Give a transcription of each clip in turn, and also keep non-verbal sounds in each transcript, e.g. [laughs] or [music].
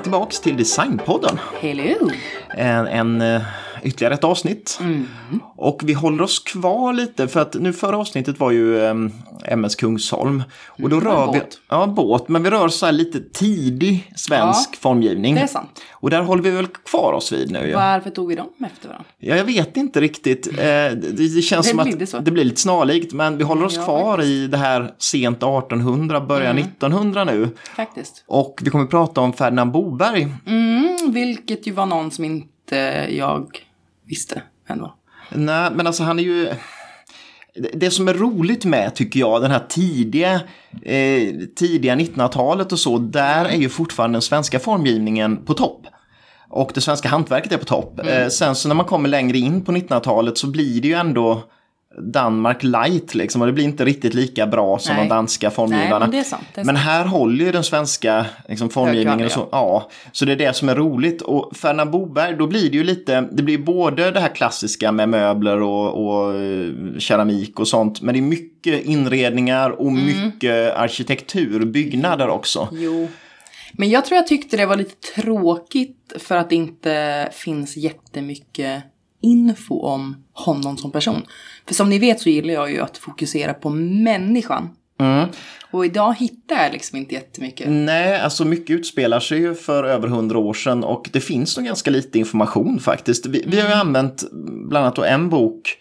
tillbaks till Designpodden. Hello! En, en eh, ytterligare ett avsnitt. Mm. Och vi håller oss kvar lite för att nu förra avsnittet var ju um, MS Kungsholm. Och då Mm, det rör vi, båt. ja båt, men vi rör oss så lite tidig svensk Ja, formgivning. det är sant. Och där håller vi väl kvar oss vid nu. Varför tog vi dem efter varandra? Ja, jag vet inte riktigt. Eh, det, det känns Det som det att så. det blir lite snarlikt, men vi håller oss Ja, kvar i det här sent 1800, början Mm. 1900 nu. Faktiskt. Och vi kommer att prata om Ferdinand Boberg. Mm, vilket ju var någon som inte jag visste det var. Nej, men alltså han är ju... Det- som är roligt med, tycker jag, den här tidiga, eh, tidiga 1900-talet och så, där är ju fortfarande den svenska formgivningen på topp. Och det svenska hantverket är på topp. Mm. Eh, sen så när man kommer längre in på 1900-talet så blir det ju ändå Danmark light liksom. Och det blir inte riktigt lika bra som Nej. de danska formgivarna. Nej, men det är sant. Det är Men här håller ju den svenska liksom, formgivningen och så. Ja, så det är det som är roligt. Och Ferdinand Boberg, då blir det ju lite, det blir både det här klassiska med möbler och, och eh, keramik och sånt. Men det är mycket inredningar och Mm. mycket arkitektur, byggnader också. Jo. Men jag tror jag tyckte det var lite tråkigt för att det inte finns jättemycket info om honom som person. För som ni vet så gillar jag ju att fokusera på människan. Mm. Och idag hittar jag liksom inte jättemycket. Nej, alltså mycket utspelar sig ju för över hundra år sedan och det finns nog ganska lite information faktiskt. Vi, vi har ju använt bland annat en bok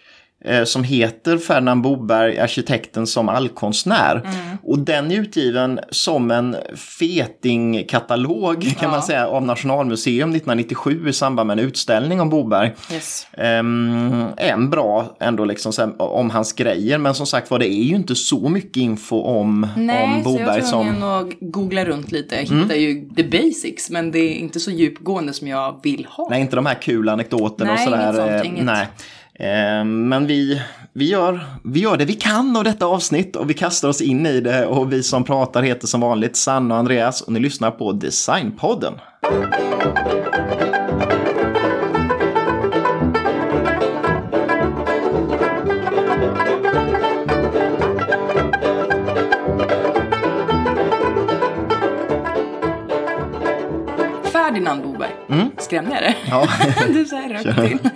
som heter Ferdinand Boberg, arkitekten som allkonstnär. Och den är utgiven som en fetingkatalog kan Ja. man säga av Nationalmuseum 1997 i samband med en utställning om Boberg. Yes. Um, en bra ändå liksom här, om hans grejer men som sagt var det är ju inte så mycket info om, om Nej, så jag Boberg var som... Mm. tvungen att googla runt lite. Jag hittar ju the basics, men det är inte så djupgående som jag vill ha. Nej, inte de här kul anekdoterna och Nej, sådär. inget sånt, eh, inget. Nej. Eh, Men vi, vi, gör, vi gör det vi kan av detta avsnitt och vi kastar oss in i det och vi som pratar heter som vanligt Sanna och Andreas och ni lyssnar på Designpodden. Ferdinand Boberg. Skrämde jag det? Mm. Ja. [laughs] du så här rakt till.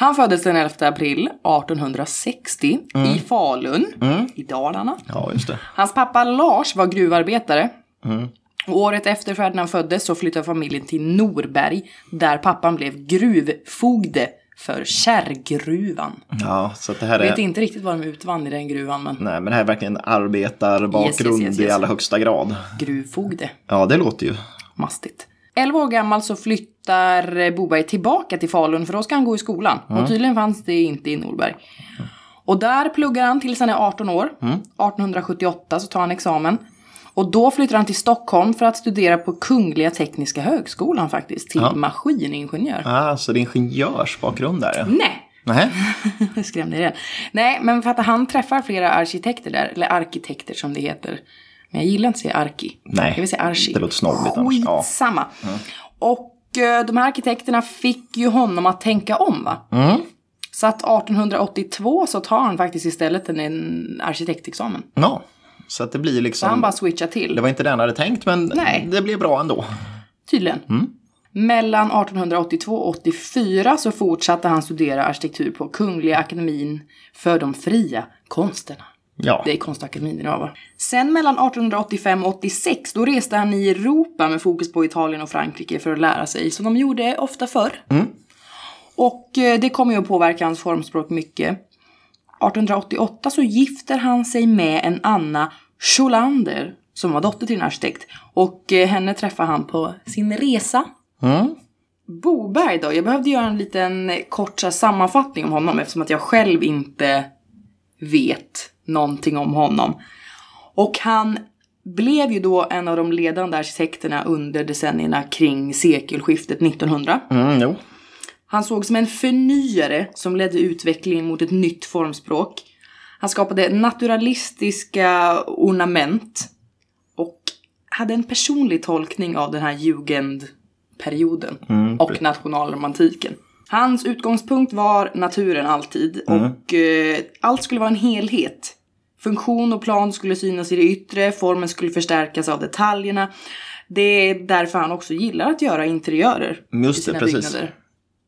Han föddes den 11 april 1860 Mm. i Falun i Dalarna. ja, just det. Hans pappa Lars var gruvarbetare. Mm. Året efter Ferdinand föddes så flyttade familjen till Norberg där pappan blev gruvfogde för Kärrgruvan. Ja, så det här Jag vet är... inte riktigt vad de utvann i den gruvan men Nej, men det här är verkligen arbetarbakgrund Yes, yes, yes, yes. i allra högsta grad. gruvfogde. Ja, det låter ju. Mastigt. 11 år gammal så flyttar Boberg tillbaka till Falun för då ska han gå i skolan. Och tydligen fanns det inte i Norberg. Och där pluggar han tills han är 18 år. 1878 så tar han examen. Och då flyttar han till Stockholm för att studera på Kungliga Tekniska Högskolan faktiskt. Till Ja. maskiningenjör. Ah, så det är ingenjörsbakgrund där ja. Nej! Nej. [laughs] Skrämde igen. Nej, men för att han träffar flera arkitekter där. Eller arkitekter som det heter. Men jag gillar inte att säga arki. Nej, Jag vill säga archi. det låter snobbigt annars. Ja. Skitsamma. Och eh, de här arkitekterna fick ju honom att tänka om va? Mm. Så att 1882 så tar han faktiskt istället en, en arkitektexamen. ja. Så att det blir Så liksom... han bara switchar till. Det var inte det han hade tänkt, men Nej. det blev bra ändå. Tydligen. Mm. Mellan 1882 och 84 så fortsatte han studera arkitektur på Kungliga Akademin för de fria konsterna. Ja. Det är Konstakademin idag va? Sen mellan 1885 och 86 då reste han i Europa med fokus på Italien och Frankrike för att lära sig, som de gjorde ofta förr. Och eh, det kommer ju att påverka hans formspråk mycket. 1888 så gifter han sig med en Anna Scholander som var dotter till en arkitekt. Och eh, henne träffar han på sin resa. Mm. Boberg då? Jag behövde göra en liten eh, kort sammanfattning om honom eftersom att jag själv inte vet någonting om honom. Och han blev ju då en av de ledande arkitekterna under decennierna kring sekelskiftet 1900. Mm, jo. Han såg som en förnyare som ledde utvecklingen mot ett nytt formspråk. Han skapade naturalistiska ornament och hade en personlig tolkning av den här jugendperioden och nationalromantiken. Hans utgångspunkt var naturen alltid och eh, allt skulle vara en helhet. Funktion och plan skulle synas i det yttre, formen skulle förstärkas av detaljerna. Det är därför han också gillar att göra interiörer Just i det, sina precis. byggnader.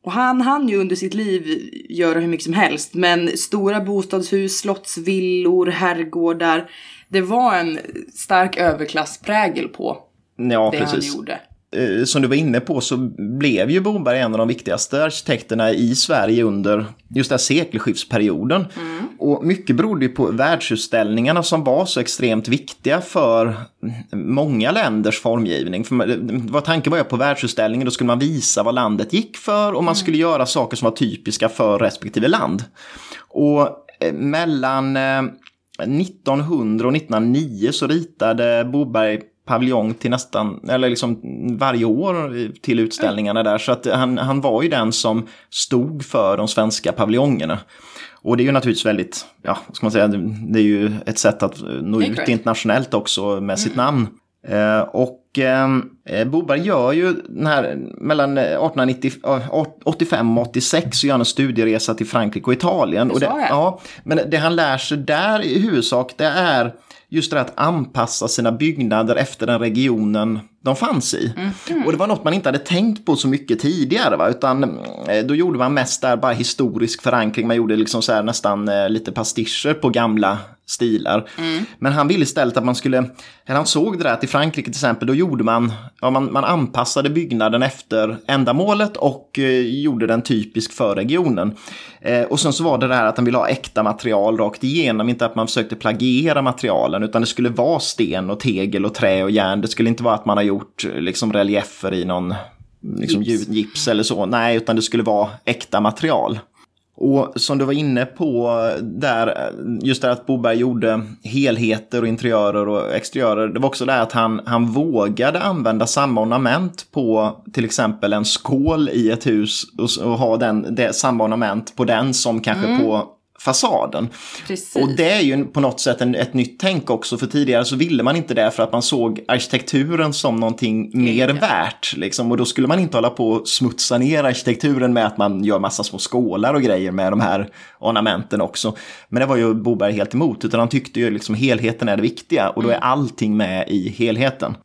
Och han hann ju under sitt liv göra hur mycket som helst. Men stora bostadshus, slottsvillor, herrgårdar. Det var en stark överklassprägel på Ja, det precis. han gjorde. Eh, som du var inne på så blev ju Boberg en av de viktigaste arkitekterna i Sverige under just den här sekelskiftsperioden. Och mycket berodde ju på världsutställningarna som var så extremt viktiga för många länders formgivning. För vad tanken var ju på världsutställningen, då skulle man visa vad landet gick för och man skulle göra saker som var typiska för respektive land. Och eh, mellan eh, 1900 och 1909 så ritade Boberg paviljong till nästan, eller liksom varje år till utställningarna där. Så att han, han var ju den som stod för de svenska paviljongerna. Och det är ju naturligtvis väldigt, ja, vad ska man säga, det är ju ett sätt att nå ut internationellt också med sitt namn. Eh, och eh, Boberg gör ju den här, mellan 1885 och 86 så gör han en studieresa till Frankrike och Italien. Och det. ja, men det han lär sig där i huvudsak det är just det att anpassa sina byggnader efter den regionen de fanns i. Och det var något man inte hade tänkt på så mycket tidigare, va? utan eh, då gjorde man mest där bara historisk förankring. Man gjorde liksom så här nästan eh, lite pastischer på gamla stilar. Men han ville istället att man skulle, eller han såg det där att i Frankrike till exempel, då gjorde man, ja, man, man anpassade byggnaden efter ändamålet och eh, gjorde den typisk för regionen. Eh, och sen så var det det här att han ville ha äkta material rakt igenom, inte att man försökte plagiera materialen, utan det skulle vara sten och tegel och trä och järn. Det skulle inte vara att man har gjort liksom reliefer i någon liksom, Gips. gips. eller så. Nej, utan det skulle vara äkta material. Och som du var inne på där, just det att Boberg gjorde helheter och interiörer och exteriörer. Det var också det att han, han vågade använda samma ornament på till exempel en skål i ett hus och, och ha den, det, samma ornament på den som kanske på fasaden. Precis. Och det är ju på något sätt en, ett nytt tänk också, för tidigare så ville man inte det för att man såg arkitekturen som någonting mer Ja. värt. Liksom. Och då skulle man inte hålla på och smutsa ner arkitekturen med att man gör massa små skålar och grejer med de här ornamenten också. Men det var ju Boberg helt emot, utan han tyckte ju liksom helheten är det viktiga och då är allting med i helheten.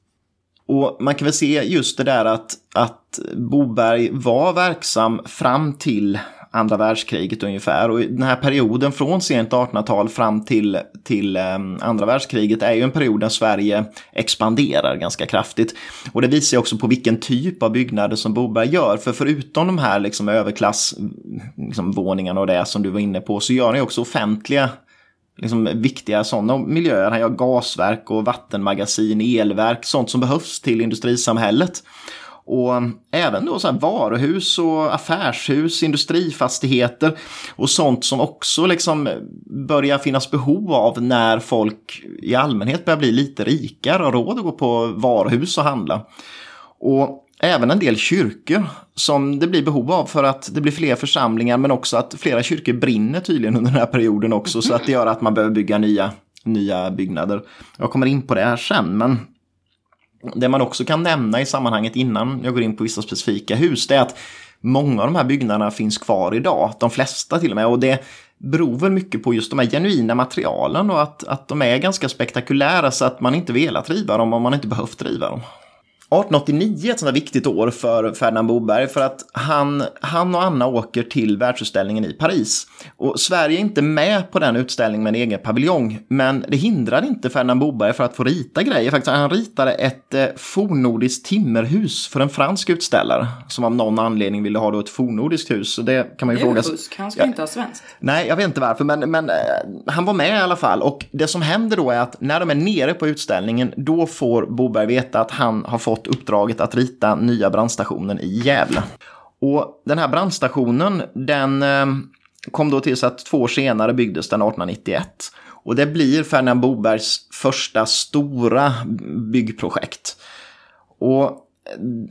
Och man kan väl se just det där att, att Boberg var verksam fram till andra världskriget ungefär. Och den här perioden från sent 1800-tal fram till, till ehm, andra världskriget är ju en period där Sverige expanderar ganska kraftigt. Och det visar ju också på vilken typ av byggnader som Boberg gör. För förutom de här liksom överklassvåningarna liksom, och det som du var inne på så gör han ju också offentliga liksom viktiga sådana miljöer. Han gör gasverk och vattenmagasin, elverk, sånt som behövs till industrisamhället. Och mm, även då så här varuhus och affärshus, industrifastigheter och sånt som också liksom eh, börjar finnas behov av när folk i allmänhet börjar bli lite rikare och råd att gå på varuhus och handla. Och även en del kyrkor som det blir behov av för att det blir fler församlingar men också att flera kyrkor brinner tydligen under den här perioden också så att det gör att man behöver bygga nya, nya byggnader. Jag kommer in på det här sen men det man också kan nämna i sammanhanget innan jag går in på vissa specifika hus det är att många av de här byggnaderna finns kvar idag, de flesta till och med och det beror väl mycket på just de här genuina materialen och att, att de är ganska spektakulära så att man inte velat riva dem om man inte behövt riva dem. 1889 är ett sånt där viktigt år för Ferdinand Boberg för att han, han och Anna åker till världsutställningen i Paris. Och Sverige är inte med på den utställningen med en egen paviljong, men det hindrar inte Ferdinand Boberg för att få rita grejer. Faktiskt, han ritade ett eh, fornnordiskt timmerhus för en fransk utställare som av någon anledning ville ha då ett fornnordiskt hus. Så det kan man ju Det är fråga sig. fusk, han ska Ja. inte ha svenskt. Nej, jag vet inte varför, men, men eh, han var med i alla fall. Och det som händer då är att när de är nere på utställningen, då får Boberg veta att han har fått uppdraget att rita nya brandstationen i Gävle. Och den här brandstationen, den eh, kom då till så att två år senare byggdes den 1891. Och det blir Ferdinand Bobergs första stora byggprojekt. Och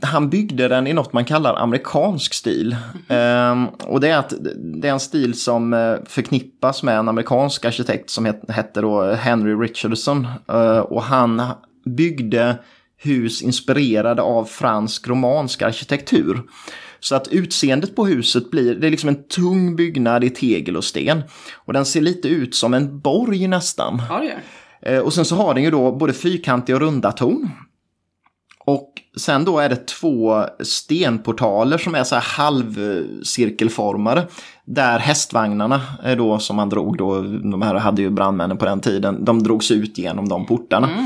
han byggde den i något man kallar amerikansk stil. Ehm, och det är att det är en stil som eh, förknippas med en amerikansk arkitekt som het, hette då Henry Richardson. Uh, och han byggde hus inspirerade av fransk romansk arkitektur. Så att utseendet på huset blir, det är liksom en tung byggnad i tegel och sten. Och den ser lite ut som en borg nästan. Ja, det gör Eh, Och sen så har den ju då både fyrkantiga och runda torn. Och sen då är det två stenportaler som är så här halvcirkelformade. Där hästvagnarna är då som man drog då, de här hade ju brandmännen på den tiden, de drogs ut genom de portarna. Mm.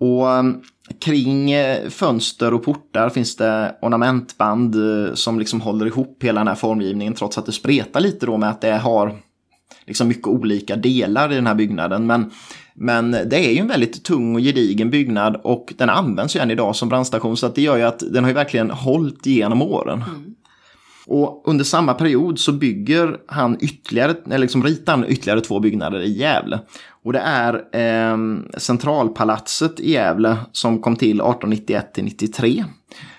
Och um, kring eh, fönster och portar finns det ornamentband eh, som liksom håller ihop hela den här formgivningen trots att det spretar lite då med att det har liksom mycket olika delar i den här byggnaden. Men, men det är ju en väldigt tung och gedigen byggnad och den används ju än idag som brandstation så att det gör ju att den har ju verkligen hållit genom åren. Mm. Och under samma period så bygger han ytterligare, eller liksom ritar han ytterligare två byggnader i Gävle. Och det är eh, Centralpalatset i Gävle som kom till 1891 till 93.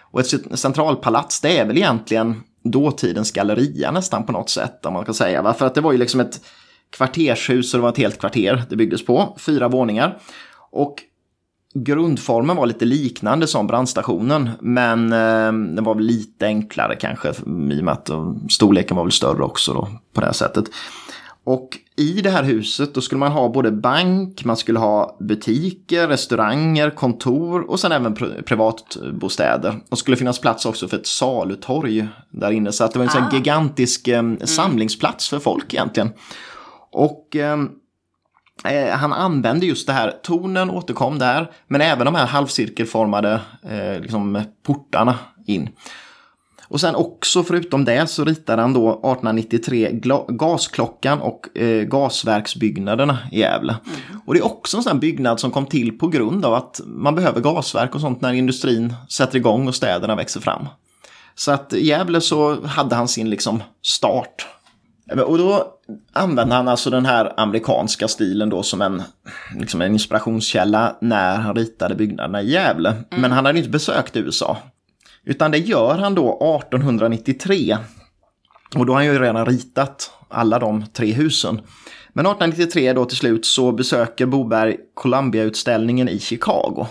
Och ett centralpalats det är väl egentligen dåtidens galleria nästan på något sätt om man kan säga. För att det var ju liksom ett kvartershus och det var ett helt kvarter det byggdes på. Fyra våningar. Och grundformen var lite liknande som brandstationen. Men eh, den var väl lite enklare kanske i och med att ehm, storleken var väl större också då på det här sättet. Och i det här huset då skulle man ha både bank, man skulle ha butiker, restauranger, kontor och sen även privatbostäder. Och skulle finnas plats också för ett salutorg där inne. Så att det var en ah. sån gigantisk eh, mm. samlingsplats för folk egentligen. Och ehm, eh, han använde just det här, tonen återkom där, men även de här halvcirkelformade eh, liksom, portarna in. Och sen också förutom det så ritade han då 1893 gasklockan och eh, gasverksbyggnaderna i Gävle. Mm. Och det är också en sån byggnad som kom till på grund av att man behöver gasverk och sånt när industrin sätter igång och städerna växer fram. Så att i Gävle så hade han sin liksom start. Och då använde han alltså den här amerikanska stilen då som en, liksom en inspirationskälla när han ritade byggnaderna i Gävle. Mm. Men han hade inte besökt USA. Utan det gör han då 1893. Och då har han ju redan ritat alla de tre husen. Men 1893 då till slut så besöker Boberg Columbia-utställningen i Chicago.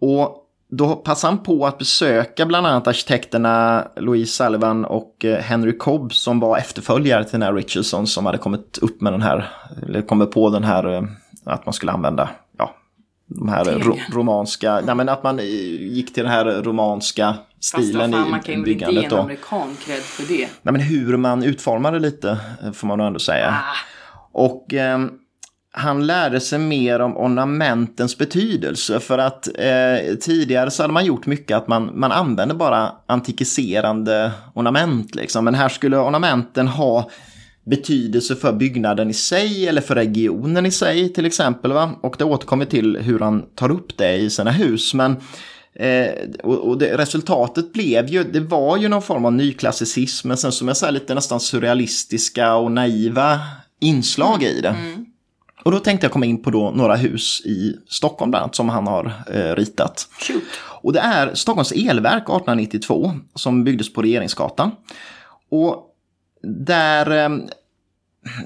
Och då passar han på att besöka bland annat arkitekterna Louise Sullivan och eh, Henry Cobb som var efterföljare till den här Richardson som hade kommit upp med den här, eller kommit på den här eh, att man skulle använda de här ro romanska, nej men att man gick till den här romanska stilen fan, i, man kan byggandet. Man kan en amerikan cred för det. Nej men hur man utformar det lite eh, får man ändå säga. Ah. Och eh, han lärde sig mer om ornamentens betydelse för att eh, tidigare så hade man gjort mycket att man, man använde bara antikiserande ornament liksom. Men här skulle ornamenten ha betydelse för byggnaden i sig eller för regionen i sig till exempel. Va? Och det återkommer till hur han tar upp det i sina hus. Men eh, och, och det, resultatet blev ju, det var ju någon form av nyklassicism, men sen som jag säger lite nästan surrealistiska och naiva inslag mm. i det. Mm. Och då tänkte jag komma in på då några hus i Stockholm bland annat som han har eh, ritat. Shoot. Och det är Stockholms elverk 1892 som byggdes på Regeringsgatan. Och där eh,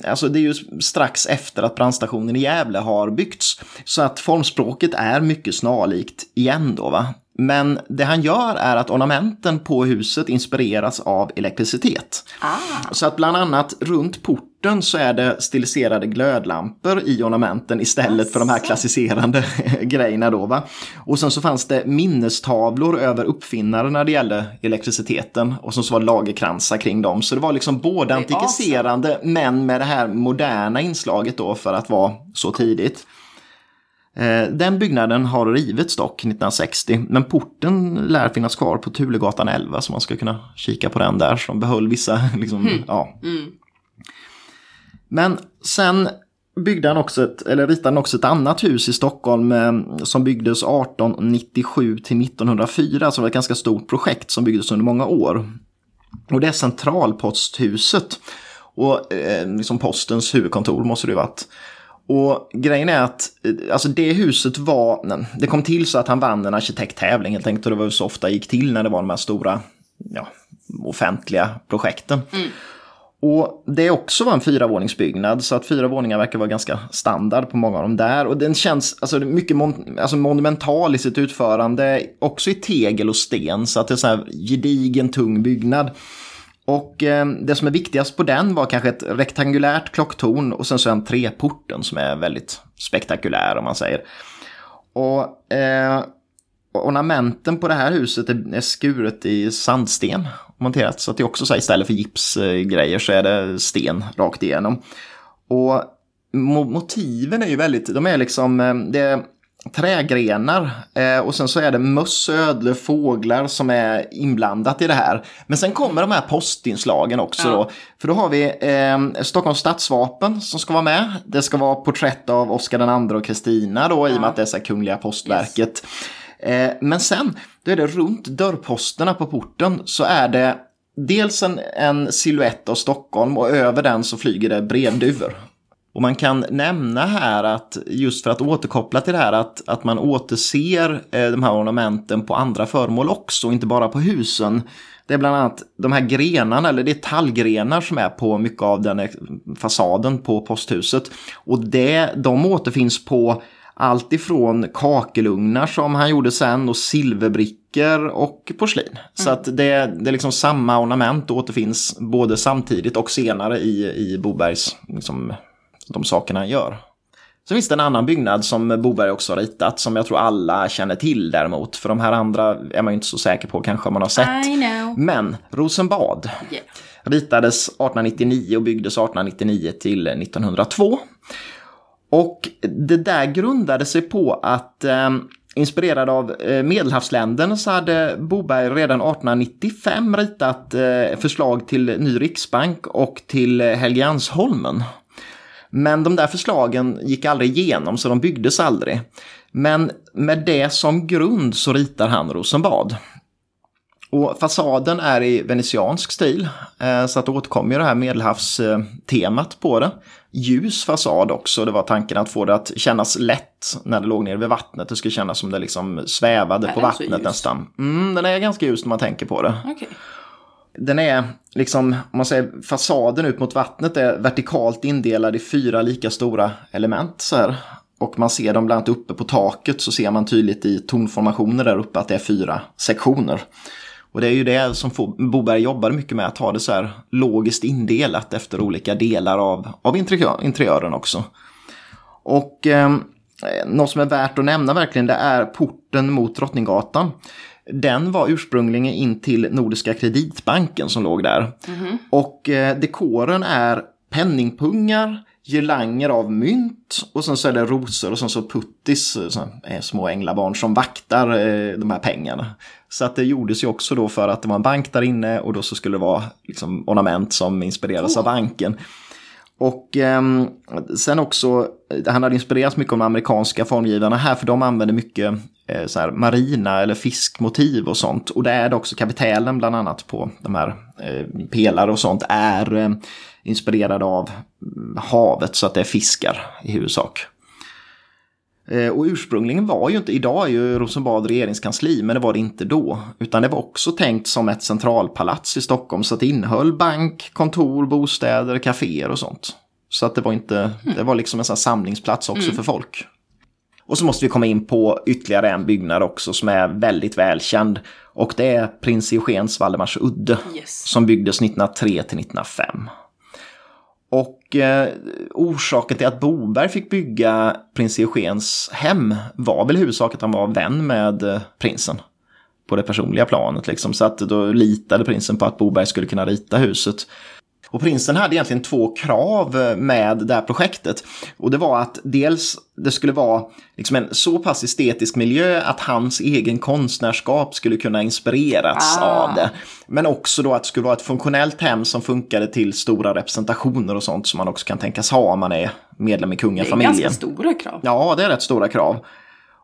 Alltså det är ju strax efter att brandstationen i Gävle har byggts. Så att formspråket är mycket snarlikt igen då va. Men det han gör är att ornamenten på huset inspireras av elektricitet. Ah. Så att bland annat runt porten så är det stiliserade glödlampor i ornamenten istället alltså. för de här klassiserande [laughs] grejerna då. Va? Och sen så fanns det minnestavlor över uppfinnare när det gällde elektriciteten och så var det lagerkransar kring dem. Så det var liksom både antikiserande awesome. men med det här moderna inslaget då för att vara så tidigt. Eh, den byggnaden har rivits dock 1960, men porten lär finnas kvar på Tulegatan 11 så man ska kunna kika på den där. Så de behöll vissa, [laughs] liksom, mm. ja. Mm. Men sen byggde han också ett, eller ritade han också ett annat hus i Stockholm eh, som byggdes 1897 till 1904, så det var ett ganska stort projekt som byggdes under många år. Och det är Centralposthuset. Och eh, liksom postens huvudkontor måste det ju varit. Och grejen är att eh, alltså det huset var, det kom till så att han vann en arkitekttävling helt enkelt. Och det var så ofta gick till när det var de här stora ja, offentliga projekten. Mm. Och det också var en fyravåningsbyggnad så att fyra våningar verkar vara ganska standard på många av dem där. Och den känns alltså, mycket mon alltså, monumental i sitt utförande, också i tegel och sten så att det är så här gedigen tung byggnad. Och eh, det som är viktigast på den var kanske ett rektangulärt klocktorn och sen så en treporten som är väldigt spektakulär om man säger. Och, eh, ornamenten på det här huset är skuret i sandsten monterat. Så att det är också så här, istället för gipsgrejer så är det sten rakt igenom. Och motiven är ju väldigt, de är liksom, eh, det är trägrenar eh, och sen så är det möss, ödlor, fåglar som är inblandat i det här. Men sen kommer de här postinslagen också ja. då. För då har vi eh, Stockholms stadsvapen som ska vara med. Det ska vara porträtt av Oscar II och Kristina då ja. i och med att det är så Kungliga postverket. Yes. Eh, men sen, då är det runt dörrposterna på porten så är det dels en, en siluett av Stockholm och över den så flyger det brevduvor. Och man kan nämna här att just för att återkoppla till det här att, att man återser eh, de här ornamenten på andra föremål också, inte bara på husen. Det är bland annat de här grenarna, eller det är tallgrenar som är på mycket av den fasaden på posthuset. Och det, de återfinns på allt ifrån kakelugnar som han gjorde sen och silverbrickor och porslin. Mm. Så att det, det är liksom samma ornament återfinns både samtidigt och senare i, i Bobergs, liksom, de sakerna han gör. Så finns det en annan byggnad som Boberg också har ritat som jag tror alla känner till däremot. För de här andra är man ju inte så säker på kanske man har sett. Men Rosenbad yeah. ritades 1899 och byggdes 1899 till 1902. Och det där grundade sig på att eh, inspirerad av eh, Medelhavsländerna så hade Boberg redan 1895 ritat eh, förslag till ny riksbank och till eh, Helgeandsholmen. Men de där förslagen gick aldrig igenom så de byggdes aldrig. Men med det som grund så ritar han Rosenbad. Och fasaden är i venetiansk stil, eh, så att återkommer ju det här medelhavstemat på det. Ljus fasad också, det var tanken att få det att kännas lätt när det låg nere vid vattnet. Det skulle kännas som det liksom svävade på vattnet nästan. Mm, den är ganska ljus när man tänker på det. Okay. Den är liksom, om man säger fasaden ut mot vattnet är vertikalt indelad i fyra lika stora element så här. Och man ser dem bland annat uppe på taket så ser man tydligt i tonformationer där uppe att det är fyra sektioner. Och det är ju det som Boberg jobbade mycket med, att ha det så här logiskt indelat efter olika delar av, av interiören också. Och eh, något som är värt att nämna verkligen, det är porten mot Drottninggatan. Den var ursprungligen in till Nordiska kreditbanken som låg där. Mm -hmm. Och eh, dekoren är penningpungar, girlanger av mynt och sen så är det rosor och sen så puttis, så, eh, små änglabarn som vaktar eh, de här pengarna. Så att det gjordes ju också då för att det var en bank där inne och då så skulle det vara liksom ornament som inspireras oh. av banken. Och eh, sen också, han hade inspirerats mycket av de amerikanska formgivarna här för de använder mycket eh, så här, marina eller fiskmotiv och sånt. Och det är det också kapitelen bland annat på de här eh, pelare och sånt är eh, inspirerade av havet så att det är fiskar i huvudsak. Eh, och ursprungligen var ju inte, idag är ju Rosenbad regeringskansli, men det var det inte då. Utan det var också tänkt som ett centralpalats i Stockholm, så att det innehöll bank, kontor, bostäder, kaféer och sånt. Så att det var inte, mm. det var liksom en sån samlingsplats också mm. för folk. Och så måste vi komma in på ytterligare en byggnad också som är väldigt välkänd. Och det är prins Eugens Valdemars udde yes. som byggdes 1903 till 1905. Och eh, orsaken till att Boberg fick bygga prins Eugens hem var väl i huvudsak att han var vän med eh, prinsen. På det personliga planet liksom. Så att då litade prinsen på att Boberg skulle kunna rita huset. Och prinsen hade egentligen två krav med det här projektet. Och det var att dels det skulle vara liksom en så pass estetisk miljö att hans egen konstnärskap skulle kunna inspireras ah. av det. Men också då att det skulle vara ett funktionellt hem som funkade till stora representationer och sånt som man också kan tänkas ha om man är medlem i kungafamiljen. Det är ganska stora krav. Ja, det är rätt stora krav.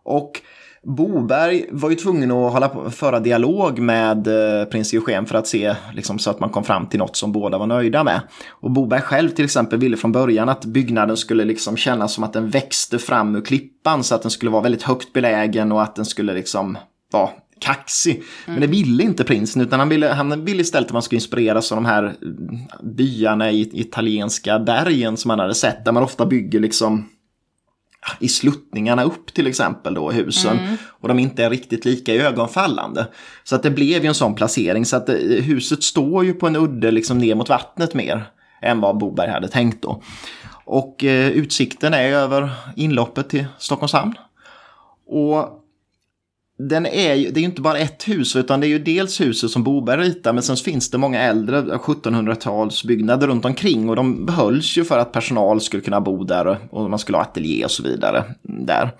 Och Boberg var ju tvungen att hålla på, föra dialog med eh, prins Eugen för att se liksom, så att man kom fram till något som båda var nöjda med. Och Boberg själv till exempel ville från början att byggnaden skulle liksom kännas som att den växte fram ur klippan så att den skulle vara väldigt högt belägen och att den skulle liksom vara kaxig. Men det ville inte prinsen utan han ville, han ville istället att man skulle inspireras av de här mm, byarna i italienska bergen som man hade sett där man ofta bygger liksom i sluttningarna upp till exempel då husen. Mm. Och de inte är riktigt lika ögonfallande. Så att det blev ju en sån placering så att det, eh, huset står ju på en udde liksom ner mot vattnet mer än vad Boberg hade tänkt då. Och eh, utsikten är över inloppet till Stockholms hamn. Och den är ju, det är ju inte bara ett hus utan det är ju dels huset som Boberg ritar men sen finns det många äldre 1700-talsbyggnader runt omkring och de behölls ju för att personal skulle kunna bo där och man skulle ha ateljé och så vidare där.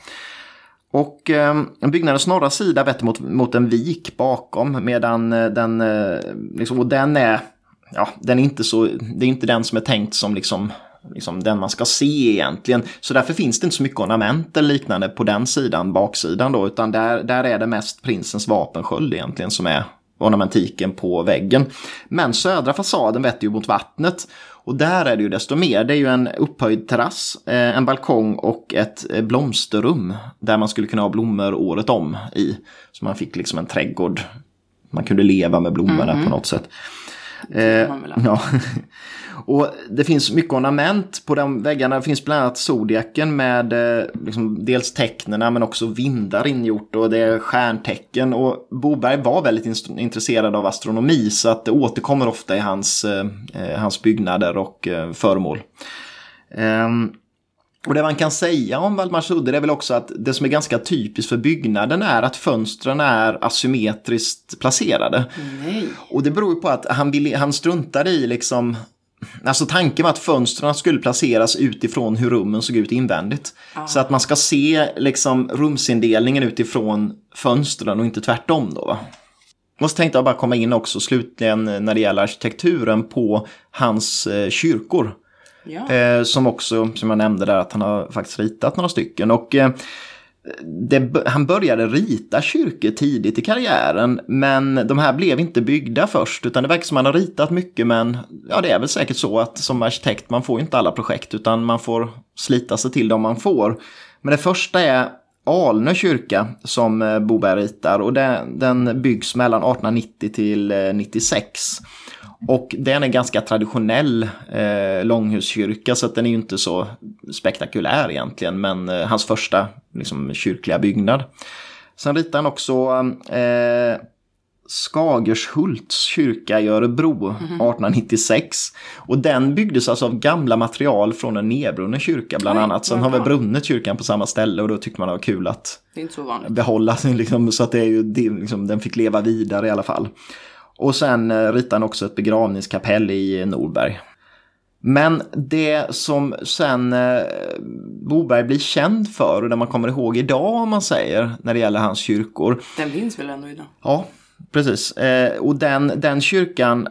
Och eh, byggnadens norra sida vetter mot, mot en vik bakom medan eh, den, eh, liksom, och den är, ja, den är inte så, det är inte den som är tänkt som liksom liksom den man ska se egentligen. Så därför finns det inte så mycket ornament eller liknande på den sidan, baksidan då, utan där, där är det mest prinsens vapensköld egentligen som är ornamentiken på väggen. Men södra fasaden vetter ju mot vattnet och där är det ju desto mer. Det är ju en upphöjd terrass, eh, en balkong och ett eh, blomsterrum där man skulle kunna ha blommor året om i. Så man fick liksom en trädgård. Man kunde leva med blommorna mm på något sätt. Eh, ja. [laughs] Och det finns mycket ornament på de väggarna. Det finns bland annat zodiaken med eh, liksom, dels tecknena men också vindar ingjort och det är stjärntecken. Och Boberg var väldigt intresserad av astronomi så att det återkommer ofta i hans, eh, eh, hans byggnader och eh, föremål. Um, och det man kan säga om Valdemarsudde är väl också att det som är ganska typiskt för byggnaden är att fönstren är asymmetriskt placerade. Nej. Och det beror på att han, vill, han struntade i liksom Alltså tanken var att fönstren skulle placeras utifrån hur rummen såg ut invändigt. Ah. Så att man ska se liksom rumsindelningen utifrån fönstren och inte tvärtom då. Va? Och så tänkte jag bara komma in också slutligen när det gäller arkitekturen på hans eh, kyrkor. Ja. Eh, som också, som jag nämnde där, att han har faktiskt ritat några stycken. Och eh, det, han började rita kyrkor tidigt i karriären men de här blev inte byggda först utan det verkar som att han har ritat mycket men ja det är väl säkert så att som arkitekt man får inte alla projekt utan man får slita sig till dem man får. Men det första är Alnö kyrka som eh, Boberg ritar och den, den byggs mellan 1890 till eh, 96. Och den är ganska traditionell eh, långhuskyrka så att den är ju inte så spektakulär egentligen men eh, hans första liksom, kyrkliga byggnad. Sen ritar han också eh, Skagershults kyrka i Örebro mm -hmm. 1896. Och den byggdes alltså av gamla material från en nedbrunnen kyrka bland Nej, annat. Sen har vi brunnit kyrkan på samma ställe och då tyckte man det var kul att behålla sin, liksom, så att det är ju, liksom, den fick leva vidare i alla fall. Och sen eh, ritade han också ett begravningskapell i Norberg. Men det som sen eh, Boberg blir känd för och det man kommer ihåg idag om man säger när det gäller hans kyrkor. Den finns väl ändå idag? Ja, precis. Eh, och den, den kyrkan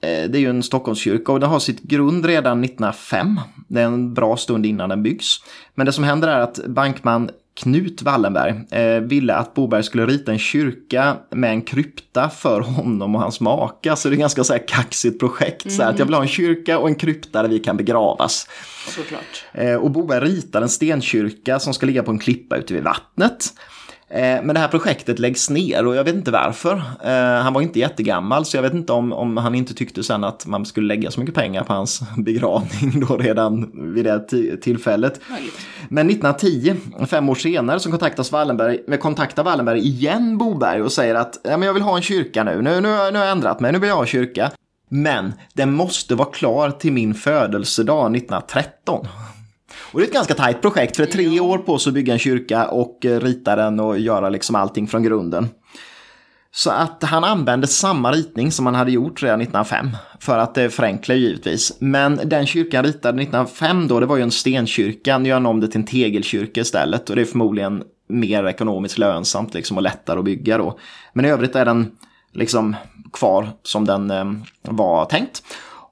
det är ju en Stockholmskyrka och den har sitt grund redan 1905. Det är en bra stund innan den byggs. Men det som händer är att bankman Knut Wallenberg eh, ville att Boberg skulle rita en kyrka med en krypta för honom och hans maka. Så det är ett ganska så här kaxigt projekt. Mm. Så att jag vill ha en kyrka och en krypta där vi kan begravas. Såklart. Eh, och Boberg ritar en stenkyrka som ska ligga på en klippa ute vid vattnet. Eh, men det här projektet läggs ner och jag vet inte varför. Eh, han var inte jättegammal så jag vet inte om, om han inte tyckte sen att man skulle lägga så mycket pengar på hans [laughs] begravning då redan vid det tillfället. Men 1910, fem år senare, så kontaktas Wallenberg, kontaktar Wallenberg igen Boberg och säger att ja, men jag vill ha en kyrka nu. Nu, nu, nu har jag ändrat mig, nu vill jag ha en kyrka. Men den måste vara klar till min födelsedag 1913. Och det är ett ganska tajt projekt för det är tre år på sig att bygga en kyrka och eh, rita den och göra liksom allting från grunden. Så att han använde samma ritning som han hade gjort redan 1905. För att det förenklar givetvis. Men den kyrkan ritade 1905 då, det var ju en stenkyrka. Nu gör han om det till en tegelkyrka istället. Och det är förmodligen mer ekonomiskt lönsamt liksom och lättare att bygga då. Men i övrigt är den liksom kvar som den eh, var tänkt.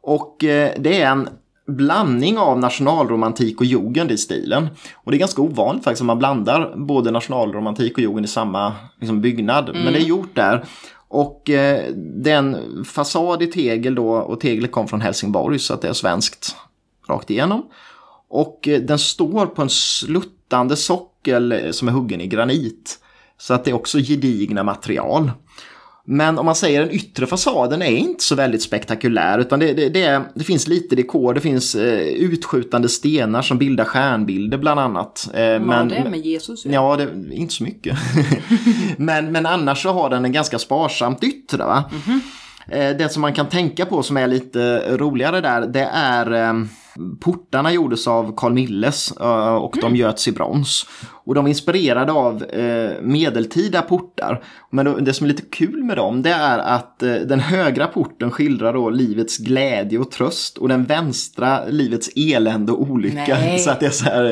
Och eh, det är en blandning av nationalromantik och jugend i stilen. Och det är ganska ovanligt faktiskt att man blandar både nationalromantik och jugend i samma liksom, byggnad. Mm. Men det är gjort där. Och eh, det är en fasad i tegel då och teglet kom från Helsingborg så att det är svenskt rakt igenom. Och eh, den står på en sluttande sockel som är huggen i granit. Så att det är också gedigna material. Men om man säger den yttre fasaden är inte så väldigt spektakulär utan det, det, det, det finns lite dekor, det finns eh, utskjutande stenar som bildar stjärnbilder bland annat. Eh, Vad men, det med Jesus? Ja, ja det, inte så mycket. [laughs] men, men annars så har den en ganska sparsamt yttre. Va? Mm -hmm. eh, det som man kan tänka på som är lite roligare där det är eh, Portarna gjordes av Carl Milles eh, och de göts i brons. Och de är inspirerade av eh, medeltida portar. Men det som är lite kul med dem det är att eh, den högra porten skildrar då livets glädje och tröst och den vänstra livets elände och olycka. Nej. [laughs] Så att det är så här...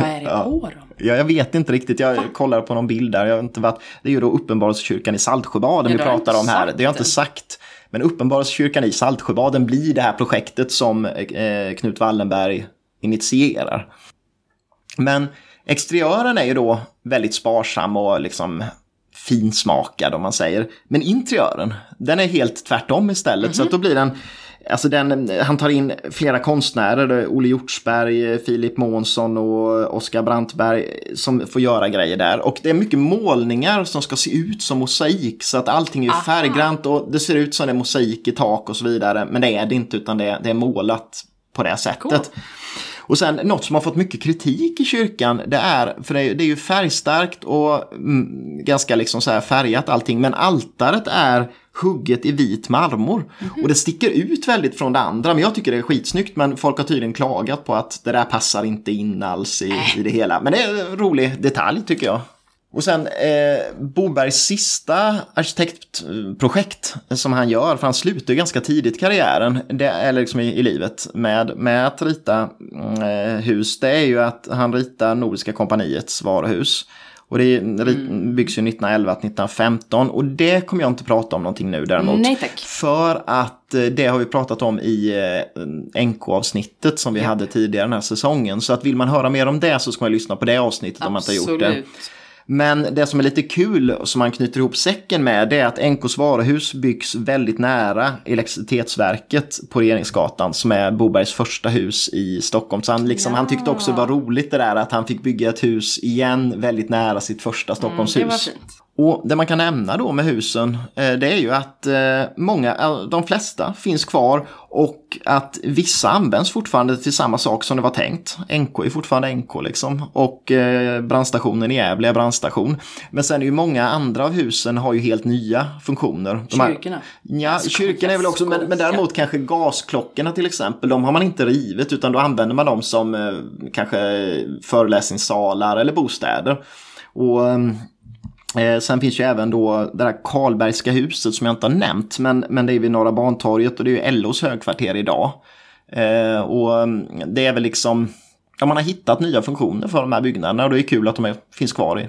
Vad är det ja. på dem? Ja, jag vet inte riktigt. Jag kollar på någon bild där. Jag har inte varit... Det är ju då Uppenbarelsekyrkan i Saltsjöbaden vi pratar om här. Det har jag inte sagt. Men Uppenbarelsekyrkan i Saltsjöbaden blir det här projektet som eh, Knut Wallenberg initierar. Men exteriören är ju då väldigt sparsam och liksom finsmakad om man säger. Men interiören, den är helt tvärtom istället. Så att då blir den, alltså den, han tar in flera konstnärer, Olle Hjortsberg, Filip Månsson och Oskar Brantberg som får göra grejer där. Och det är mycket målningar som ska se ut som mosaik så att allting är Aha. färggrant och det ser ut som det är mosaik i tak och så vidare. Men det är det inte utan det är, det är målat på det sättet. Cool. Och sen något som har fått mycket kritik i kyrkan, det är, för det är, det är ju färgstarkt och mm, ganska liksom så här färgat allting, men altaret är hugget i vit marmor. Och det sticker ut väldigt från det andra, men jag tycker det är skitsnyggt, men folk har tydligen klagat på att det där passar inte in alls i, i det hela. Men det är en rolig detalj tycker jag. Och sen eh, Bobergs sista arkitektprojekt som han gör, för han slutar ganska tidigt karriären, det, eller liksom i, i livet, med, med att rita mm, eh, hus, det är ju att han ritar Nordiska kompaniets varuhus. Och det ri- byggs ju 1911 till 1915 och det kommer jag inte prata om någonting nu däremot. Nej, tack. För att eh, det har vi pratat om i eh, NK-avsnittet som vi hade tidigare den här säsongen. Så att vill man höra mer om det så ska man lyssna på det avsnittet om man inte har gjort det. Men det som är lite kul som man knyter ihop säcken med det är att NKs varuhus byggs väldigt nära elektricitetsverket på Regeringsgatan som är Bobergs första hus i Stockholm. Så han, liksom, han tyckte också det var roligt det där att han fick bygga ett hus igen väldigt nära sitt första Stockholmshus. Mm, var fint. Och det man kan nämna då med husen, eh, det är ju att eh, många, eh, de flesta finns kvar och att vissa används fortfarande till samma sak som det var tänkt. NK är fortfarande NK liksom och brandstationen i Gävle är brandstation. Men sen är ju många andra av husen har ju helt nya funktioner. De här- Kyrkorna. Ja, kyrkan är väl också, men, men däremot kanske gasklockorna till exempel, de har man inte rivit utan då använder man dem som kanske föreläsningssalar eller bostäder. Och eh, sen finns ju även då det där Karlbergska huset som jag inte har nämnt, men, men det är vid Norra Bantorget och det är ju LOs högkvarter idag. Eh, och mm, det är väl liksom, ja, man har hittat nya funktioner för de här byggnaderna och det är kul att de är, finns kvar i,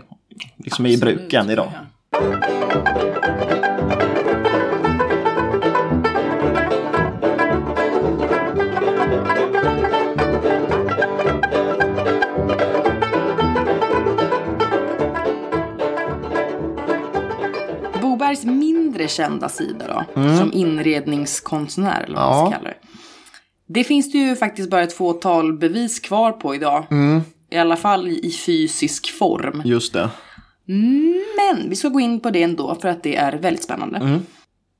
liksom i Absolut, bruk än idag. ja. Bobergs mindre kända sida då, som inredningskonstnär eller vad man Ja. ska kalla det. Det finns det ju faktiskt bara ett fåtal bevis kvar på idag. I alla fall i fysisk form. Just det. Men vi ska gå in på det ändå för att det är väldigt spännande.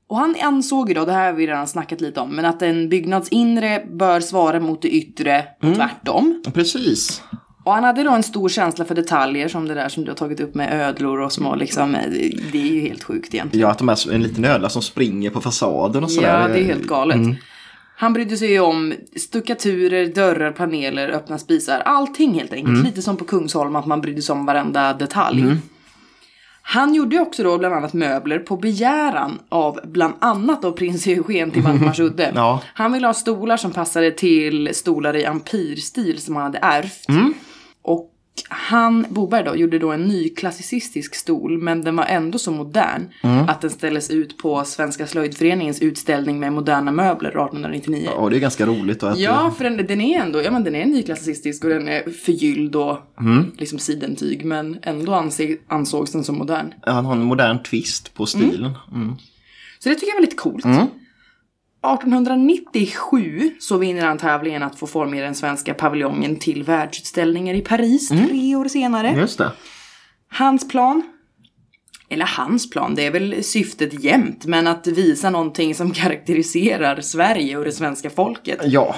Och han ansåg ju då, det här har vi redan snackat lite om, men att en byggnads inre bör svara mot det yttre och tvärtom. Precis. Och han hade då en stor känsla för detaljer som det där som du har tagit upp med ödlor och små liksom, det är ju helt sjukt egentligen. Ja, att de är en liten ödla som springer på fasaden och sådär. Ja, det är helt galet. Han brydde sig ju om stuckaturer, dörrar, paneler, öppna spisar. Allting helt enkelt. Lite som på Kungsholm att man brydde sig om varenda detalj. Han gjorde också då bland annat möbler på begäran av bland annat då prins Eugen till Valdemarsudde. [laughs] Ja. Han ville ha stolar som passade till stolar i ampirstil som han hade ärvt. Och han, Boberg då, gjorde då en ny klassicistisk stol men den var ändå så modern att den ställdes ut på Svenska slöjdföreningens utställning med moderna möbler 1899. Och det är ganska roligt då att Ja, för den, den är ändå, ja men den är nyklassicistisk och den är förgylld och liksom sidentyg men ändå anse, ansågs den som modern. han har en modern twist på stilen. Mm. Så det tycker jag var lite coolt. 1897 så vinner han tävlingen att få formge den svenska paviljongen till världsutställningen i Paris tre år senare. Just det. Hans plan, eller hans plan, det är väl syftet jämt, men att visa någonting som karaktäriserar Sverige och det svenska folket. Ja,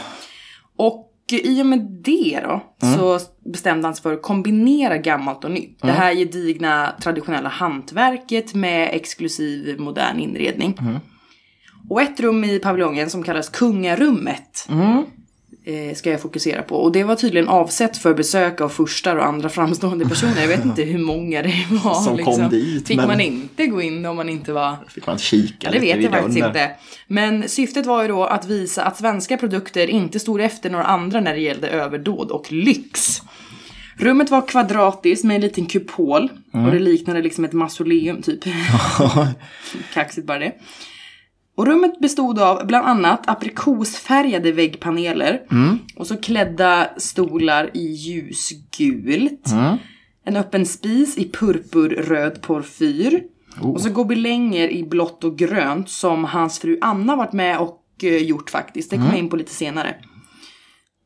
Och i och med det då så bestämde han sig för att kombinera gammalt och nytt. Det här gedigna traditionella hantverket med exklusiv modern inredning. Och ett rum i paviljongen som kallas kungarummet. eh, ska jag fokusera på. Och det var tydligen avsett för besök av furstar och andra framstående personer. Jag vet inte hur många det var. Som kom dit, Fick men- man inte gå in om man inte var Fick man kika Ja, det vet jag faktiskt inte. Men syftet var ju då att visa att svenska produkter inte stod efter några andra när det gällde överdåd och lyx. Rummet var kvadratiskt med en liten kupol och det liknade liksom ett mausoleum typ. [laughs] Kaxigt bara det. Och rummet bestod av bland annat aprikosfärgade väggpaneler och så klädda stolar i ljusgult. En öppen spis i purpurröd porfyr. Och så gobelänger i blått och grönt som hans fru Anna varit med och eh, gjort faktiskt. Det kommer jag in på lite senare.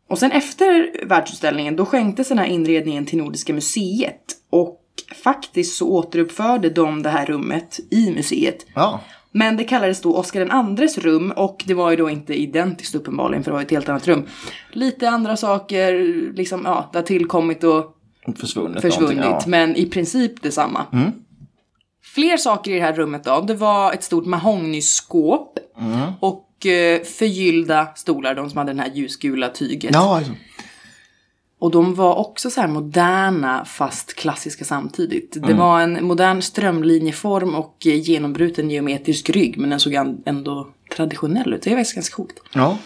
Och sen efter världsutställningen då skänktes den här inredningen till Nordiska museet. Och faktiskt så återuppförde de det här rummet i museet. Ja, Men det kallades då Oscar den andres rum och det var ju då inte identiskt uppenbarligen för det var ett helt annat rum. Lite andra saker, liksom ja, det har tillkommit och försvunnit försvunnit, ja. men i princip detsamma. Fler saker i det här rummet då, det var ett stort mahognyskåp och eh, förgyllda stolar, de som hade den här ljusgula tyget. Ja, alltså. Och de var också så här moderna fast klassiska samtidigt. Det var en modern strömlinjeform och genombruten geometrisk rygg men den såg ändå traditionell ut. Det är faktiskt ganska coolt. ja.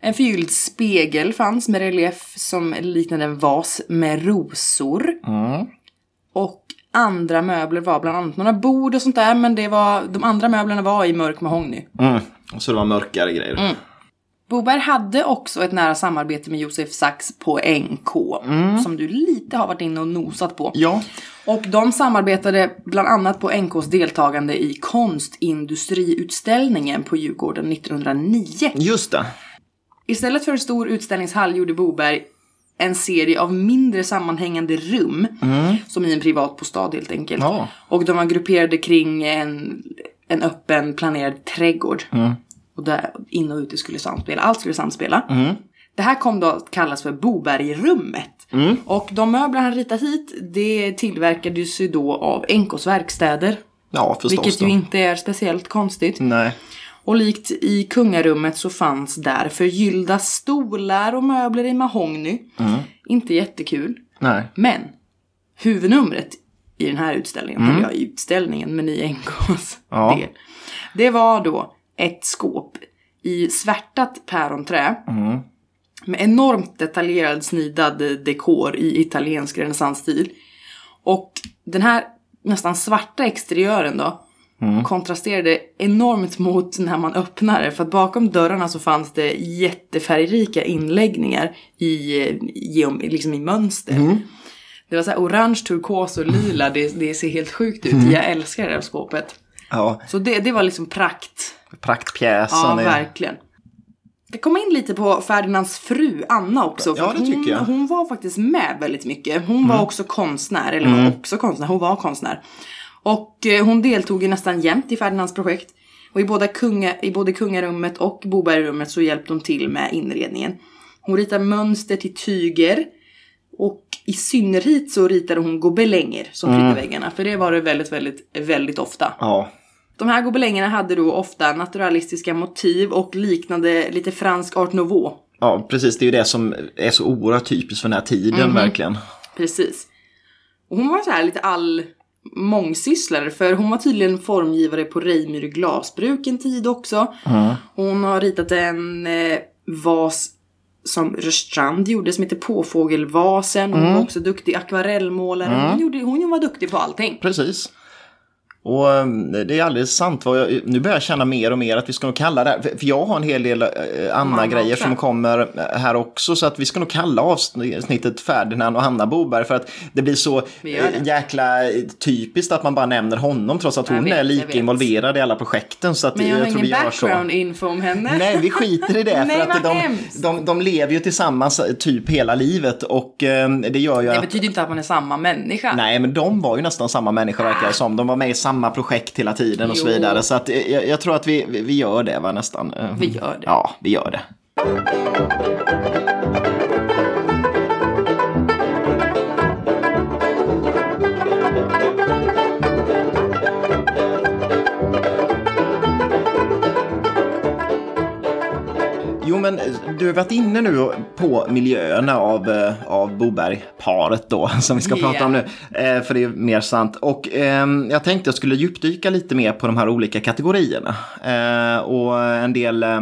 En förgylld spegel fanns med relief som liknade en vas med rosor. Och andra möbler var bland annat några bord och sånt där men det var, de andra möblerna var i mörk mahogny. Mm. Så det var mörkare grejer. Boberg hade också ett nära samarbete med Josef Sachs på NK. Som du lite har varit inne och nosat på. Ja, Och de samarbetade bland annat på NKs deltagande i konstindustriutställningen på Djurgården 1909. just det. Istället för en stor utställningshall gjorde Boberg en serie av mindre sammanhängande rum. Som i en privat bostad helt enkelt. Ja. Och de var grupperade kring en, en öppen planerad trädgård. Och där in och ute skulle samspela. Allt skulle samspela. Det här kom då att kallas för Bobergrummet. Och de möbler han ritat hit, det tillverkades ju då av NKs verkstäder. Ja, förstås. Vilket då. ju inte är speciellt konstigt. Nej. Och likt i kungarummet så fanns där förgyllda stolar och möbler i mahogny. Inte jättekul. Nej. Men huvudnumret i den här utställningen, eller ja, utställningen men i NKs Ja. del. Det var då ett skåp i svärtat päronträ. Med enormt detaljerad snidad dekor i italiensk renässansstil. Och den här nästan svarta exteriören då kontrasterade enormt mot när man öppnade. För att bakom dörrarna så fanns det jättefärgrika inläggningar i, eh, geom, liksom i mönster. Det var så här orange, turkos och lila. Det, det ser helt sjukt ut. Jag älskar det här skåpet. Ja, Så det, det var liksom prakt. Praktpjäsen. Ja, verkligen. Det kom in lite på Ferdinands fru Anna också. för Ja, det tycker hon, jag. hon var faktiskt med väldigt mycket. Hon var också konstnär, eller var också konstnär, hon var konstnär. Och eh, hon deltog ju nästan jämt i Ferdinands projekt. Och i, båda kunga, i både kungarummet och Bobergrummet så hjälpte hon till med inredningen. Hon ritade mönster till tyger. Och i synnerhet så ritade hon gobelänger som pryddde väggarna. För det var det väldigt, väldigt, väldigt ofta. Ja. De här gobelängerna hade då ofta naturalistiska motiv och liknande lite fransk art nouveau. ja, precis. Det är ju det som är så oerhört typiskt för den här tiden, verkligen. Precis. Och hon var så här lite all mångsysslare för hon var tydligen formgivare på Reimyr glasbruk en tid också. Hon har ritat en eh, vas som Rörstrand gjorde som heter Påfågelvasen. Hon var också duktig akvarellmålare. Hon, gjorde, hon var duktig på allting. Precis. Och eh, det är alldeles sant. Jag, nu börjar jag känna mer och mer att vi ska nog kalla det här, för jag har en hel del eh, andra grejer som kommer eh, här också. Så att vi ska nog kalla avsnittet Ferdinand och Hanna Boberg. För att det blir så det. eh, jäkla typiskt att man bara nämner honom. Trots att Jag hon vet, är jag lika involverad i alla projekten. Så att Men jag har tror ingen vi gör så. background info om henne. Nej, vi skiter i det. [laughs] Nej, för att de, hemskt. de, de lever ju tillsammans eh, typ hela livet. Och eh, det gör ju Det att... betyder inte att man är samma människa. Nej, men de var ju nästan samma människa verkar det som. De var med i samma projekt hela tiden och så Jo. vidare. Så att, eh, jag, jag tror att vi, vi gör det va, nästan. Vi gör det. Ja, vi gör det. Jo, men eh, du har varit inne nu på miljöerna av, eh, av Boberg-paret då, [laughs] som vi ska yeah. prata om nu. Eh, för det är mer sant. Och eh, jag tänkte jag skulle djupdyka lite mer på de här olika kategorierna. Eh, och en del eh,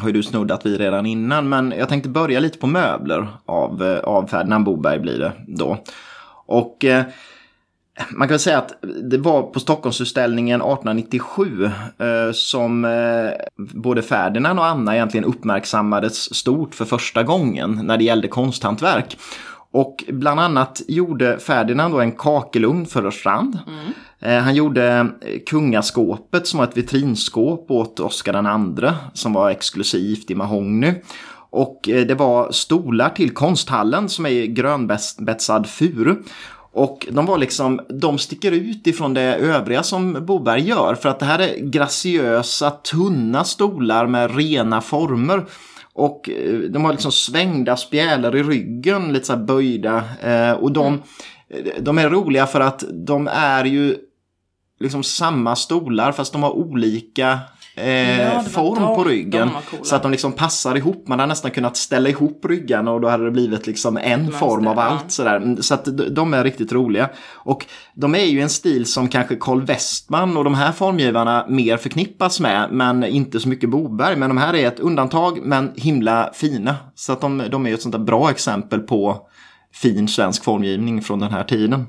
har ju du snuddat vid redan innan, men jag tänkte börja lite på möbler av, av Ferdinand Boberg blir det då. Och man kan säga att det var på Stockholmsutställningen 1897 eh, som eh, både Ferdinand och Anna egentligen uppmärksammades stort för första gången när det gällde konsthantverk. Och bland annat gjorde Ferdinand då en kakelugn för Rörstrand. Mm. Eh, han gjorde kungaskåpet som var ett vitrinskåp åt Oscar II som var exklusivt i mahogny. Och det var stolar till konsthallen som är grönbetsad furu. Och de var liksom, de sticker ut ifrån det övriga som Boberg gör för att det här är graciösa, tunna stolar med rena former. Och eh, de har liksom svängda spjälor i ryggen, lite så här böjda. Eh, och de, mm. de är roliga för att de är ju liksom samma stolar fast de har olika eh, ja, form på ryggen. Så att de liksom passar ihop. Man har nästan kunnat ställa ihop ryggarna och då hade det blivit liksom en Mönster, form av allt. Ja. Sådär. Mm, så att de är riktigt roliga. Och de är ju en stil som kanske Carl Westman och de här formgivarna mer förknippas med. Men inte så mycket Boberg. Men de här är ett undantag men himla fina. Så att de, de är ett sånt där bra exempel på fin svensk formgivning från den här tiden.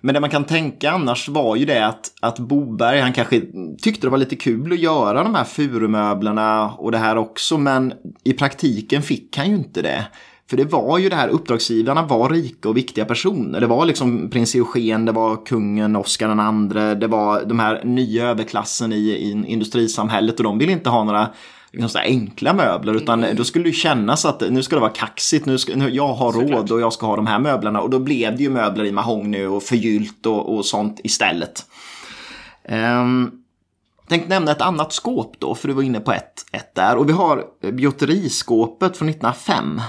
Men det man kan tänka annars var ju det att, att Boberg, han kanske tyckte det var lite kul att göra de här furumöblerna och det här också, men i praktiken fick han ju inte det. För det var ju det här, uppdragsgivarna var rika och viktiga personer. Det var liksom prins Eugen, det var kungen Oscar den andre, det var de här nya överklassen i, i industrisamhället och de ville inte ha några liksom så enkla möbler utan mm. då skulle det kännas att nu ska det vara kaxigt, nu ska, nu, jag har råd Såklart. och jag ska ha de här möblerna och då blev det ju möbler i mahogny och förgyllt och, och sånt istället. Um, tänkte nämna ett annat skåp då, för du var inne på ett, ett där. Och vi har bjotteriskåpet från 1905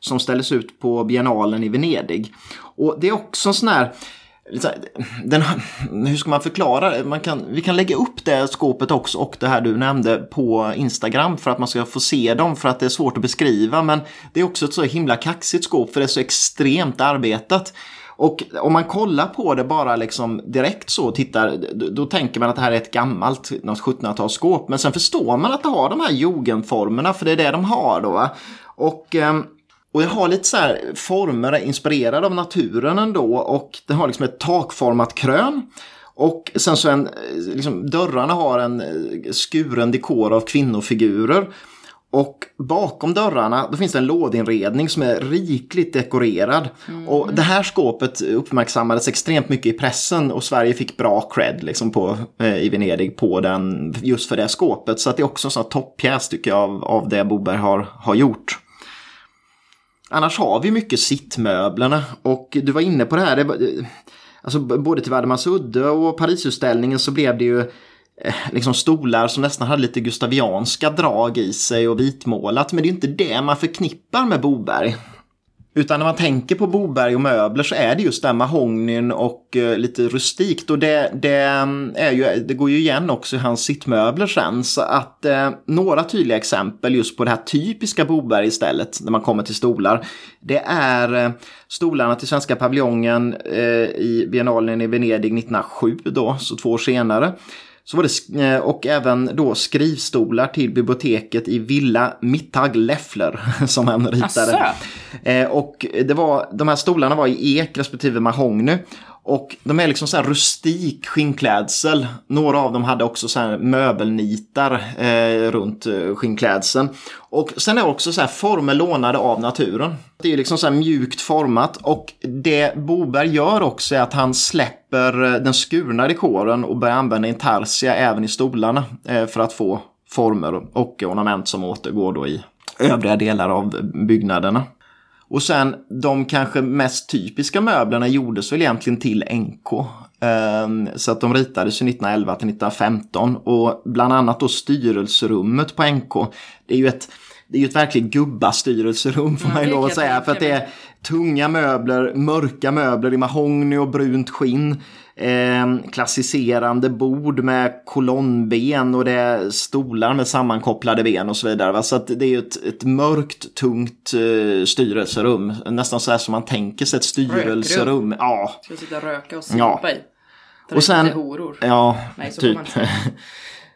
som ställdes ut på biennalen i Venedig. Och det är också en sån här den, hur ska man förklara det? Man kan, vi kan lägga upp det skåpet också och det här du nämnde på Instagram för att man ska få se dem för att det är svårt att beskriva. Men det är också ett så himla kaxigt skåp för det är så extremt arbetat. Och om man kollar på det bara liksom direkt så tittar, då, då tänker man att det här är ett gammalt, något 1700-talsskåp. Men sen förstår man att det har de här jugendformerna för det är det de har då. Och eh, och det har lite så här former inspirerade av naturen ändå och det har liksom ett takformat krön. Och sen så en, liksom, dörrarna har en eh, skuren dekor av kvinnofigurer. Och bakom dörrarna då finns det en lådinredning som är rikligt dekorerad. Mm. Och det här skåpet uppmärksammades extremt mycket i pressen och Sverige fick bra cred liksom på, eh, i Venedig på den just för det skåpet. Så att det är också en sån toppjäs tycker jag av, av det Boberg har, har gjort. Annars har vi mycket sittmöblerna och du var inne på det här. Det, alltså både till Valdemarsudde och Parisutställningen så blev det ju eh, liksom stolar som nästan hade lite gustavianska drag i sig och vitmålat. Men det är inte det man förknippar med Boberg. Utan när man tänker på Boberg och möbler så är det just det här mahognyn och eh, lite rustikt. Och det, det, mm, är ju, det går ju igen också i hans sittmöbler sen. Så att eh, några tydliga exempel just på det här typiska Boberg istället när man kommer till stolar. Det är eh, stolarna till Svenska paviljongen eh, i biennalen i Venedig 1907 då, så två år senare. Så var det, eh, och även då skrivstolar till biblioteket i Villa Mittag Leffler [laughs] som han ritade. Eh, och det var, de här stolarna var i ek respektive mahogny. Och de är liksom så här rustik skinnklädsel. Några av dem hade också så här möbelnitar eh, runt eh, skinnklädseln. Och sen är också så här former lånade av naturen. Det är liksom så här mjukt format och det Boberg gör också är att han släpper eh, den skurna dekoren och börjar använda intarsia även i stolarna eh, för att få former och ornament som återgår då i övriga delar av byggnaderna. Och sen de kanske mest typiska möblerna gjordes väl egentligen till NK. Ehm, så att de ritades 1911 till 1915 och bland annat då styrelserummet på NK. Det är ju ett det är ju ett verkligt gubbastyrelserum får Ja, man ju lov att säga. För att det är tunga möbler, mörka möbler i mahogny och brunt skinn. Eh, klassicerande bord med kolonnben och det är stolar med sammankopplade ben och så vidare. Va? Så att det är ett, ett mörkt, tungt eh, styrelserum. Nästan så här som man tänker sig ett styrelserum. Ja, Ska sitta och röka och supa Ja. i? Och sen- horor. ja Nej, typ. [laughs]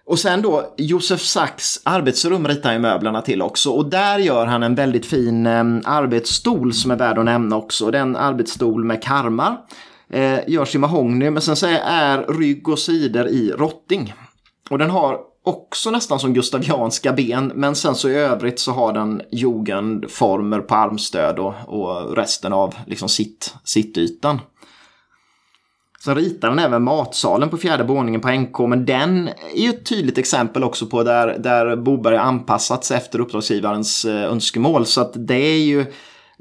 Och sen då, Josef Sachs arbetsrum ritar ju möblerna till också. Och där gör han en väldigt fin eh, arbetsstol som är värd att nämna också. Det är en arbetsstol med karmar. Eh, görs i mahogny, men sen så är rygg och sidor i rotting. Och den har också nästan som gustavianska ben, men sen så i övrigt så har den jugendformer på armstöd och, och resten av liksom sitt, sittytan. Så ritar den även matsalen på fjärde våningen på NK, men den är ju ett tydligt exempel också på där, där Boberg har anpassat sig efter uppdragsgivarens eh, önskemål. Så att det är ju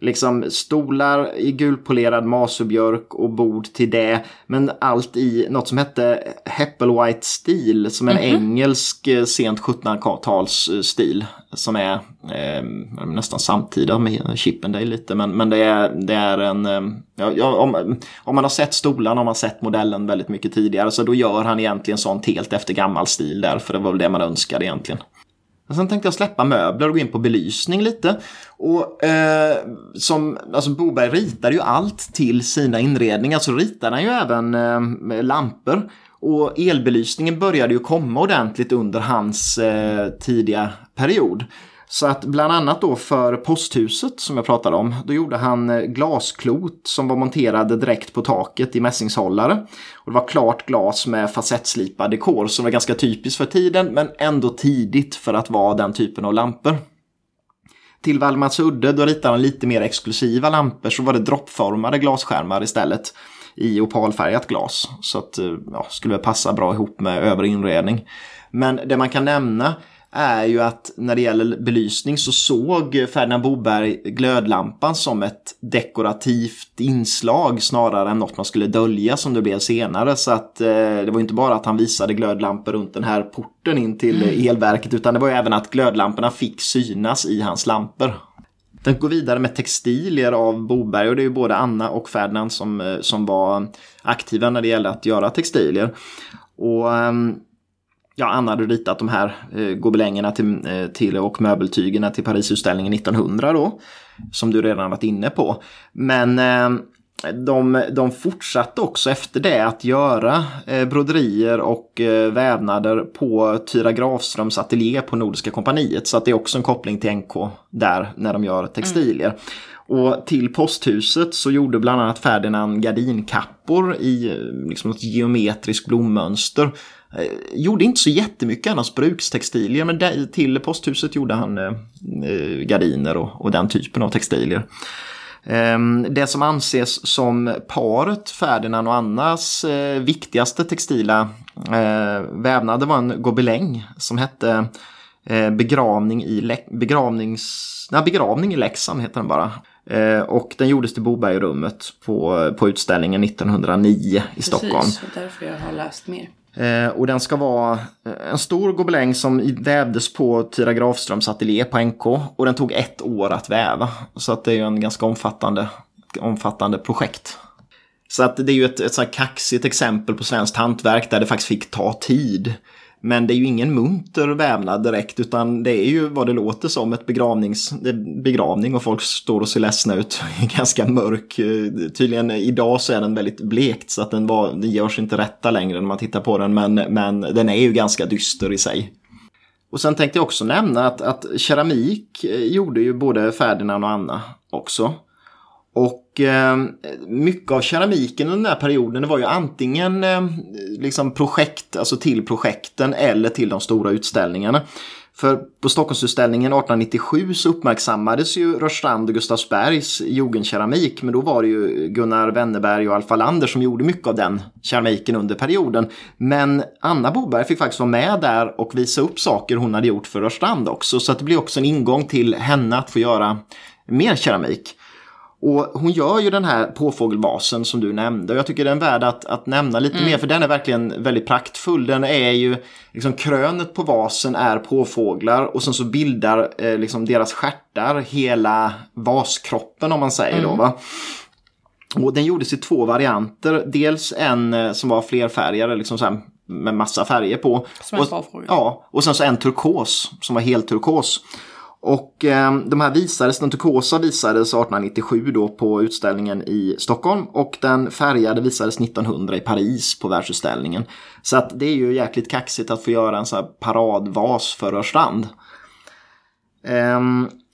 liksom stolar i gulpolerad masubjörk och bord till det. Men allt i något som hette Hepplewhite-stil, som är en engelsk eh, sent 1700-talsstil. Som är eh, nästan samtida med Chippendale lite, men, men det, är, det är en... Eh, ja, om, om man har sett stolarna har man sett modellen väldigt mycket tidigare, så då gör han egentligen sånt helt efter gammal stil där, för det var väl det man önskade egentligen. Och sen tänkte jag släppa möbler och gå in på belysning lite. Och eh, som, alltså Boberg ritar ju allt till sina inredningar, så ritar han ju även eh, lampor. Och elbelysningen började ju komma ordentligt under hans eh, tidiga period. Så att bland annat då för posthuset som jag pratade om, då gjorde han eh, glasklot som var monterade direkt på taket i mässingshållare. Och det var klart glas med facettslipad dekor som var ganska typiskt för tiden men ändå tidigt för att vara den typen av lampor. Till Valdemarsudde då ritade han lite mer exklusiva lampor så var det droppformade glasskärmar istället i opalfärgat glas. Så att eh, ja, skulle väl passa bra ihop med övrig inredning. Men det man kan nämna är ju att när det gäller belysning så såg Ferdinand Boberg glödlampan som ett dekorativt inslag snarare än något man skulle dölja som det blev senare. Så att eh, det var inte bara att han visade glödlampor runt den här porten in till elverket utan det var även att glödlamporna fick synas i hans lampor. Den går vidare med textilier av Boberg och det är ju både Anna och Ferdinand som, eh, som var aktiva när det gällde att göra textilier. Och ehm, ja, Anna hade ritat de här eh, gobelängerna till, eh, till och möbeltygerna till Parisutställningen 1900 då. Som du redan varit inne på. Men eh, de, de fortsatte också efter det att göra eh, broderier och eh, vävnader på Tyra Grafströms ateljé på Nordiska kompaniet. Så att det är också en koppling till NK där när de gör textilier. Och till posthuset så gjorde bland annat Ferdinand gardinkappor i eh, liksom ett geometriskt blommönster. Eh, gjorde inte så jättemycket annars brukstextilier men där, till posthuset gjorde han eh, eh, gardiner och, och den typen av textilier. Ehm, Det som anses som paret Ferdinand och Annas eh, viktigaste textila eh, vävnader var en gobeläng som hette eh, begravning i, Le- begravnings, nej, begravning i Leksand heter den bara. Eh, Och den gjordes till Bobergrummet på, på utställningen 1909 i Stockholm. Precis, därför jag har läst mer. Eh, och den ska vara eh, en stor gobeläng som vävdes på Tyra Grafströms ateljé på NK. Och den tog ett år att väva. Så att det är ju en ganska omfattande, omfattande projekt. Så att det är ju ett, ett så här kaxigt exempel på svenskt hantverk där det faktiskt fick ta tid. Men det är ju ingen munter vävnad direkt utan det är ju vad det låter som ett begravnings, begravning och folk står och ser ledsna ut. [laughs] Ganska mörk. Eh, tydligen idag så är den väldigt blekt så att den, var, den görs inte rätta längre när man tittar på den men, men den är ju ganska dyster i sig. Och sen tänkte jag också nämna att, att keramik eh, gjorde ju både Ferdinand och Anna också. Och eh, mycket av keramiken under den här perioden det var ju antingen eh, liksom projekt, alltså till projekten eller till de stora utställningarna. För på Stockholmsutställningen 1897 så uppmärksammades ju Rörstrand och Gustavsbergs jugendkeramik men då var det ju Gunnar Wennerberg och Alf Wallander som gjorde mycket av den keramiken under perioden. Men Anna Boberg fick faktiskt vara med där och visa upp saker hon hade gjort för Rörstrand också så att det blir också en ingång till henne att få göra mer keramik. Och hon gör ju den här påfågelvasen som du nämnde. Och jag tycker den är värd att, att nämna lite mm. mer för den är verkligen väldigt praktfull. Den är ju, liksom krönet på vasen är påfåglar och sen så bildar eh, liksom deras stjärtar hela vaskroppen om man säger mm. då. Va? Och den gjordes i två varianter. Dels en eh, som var flerfärgad, liksom så här, med massa färger på. Som en och, Ja, och sen så en turkos som var helt turkos. Och eh, de här visades, den turkosa visades 1897 då på utställningen i Stockholm och den färgade visades 1900 i Paris på världsutställningen. Så att det är ju jäkligt kaxigt att få göra en sån här paradvas för Rörstrand. Eh,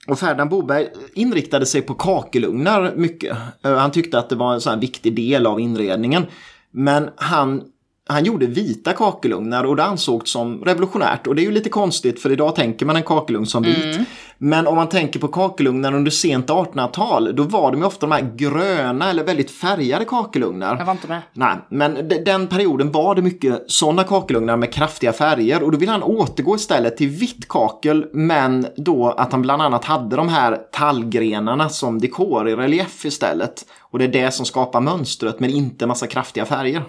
och Ferdinand Boberg inriktade sig på kakelugnar mycket. Eh, han tyckte att det var en sån viktig del av inredningen. Men han han gjorde vita kakelugnar och det ansågs som revolutionärt. Och det är ju lite konstigt för idag tänker man en kakelugn som vit. Mm. Men om man tänker på kakelugnar under sent 1800-tal då var de ju ofta de här gröna eller väldigt färgade kakelugnar. Jag var inte med. Nej, men den perioden var det mycket sådana kakelugnar med kraftiga färger och då vill han återgå istället till vitt kakel men då att han bland annat hade de här tallgrenarna som dekor i relief istället. Och det är det som skapar mönstret men inte massa kraftiga färger.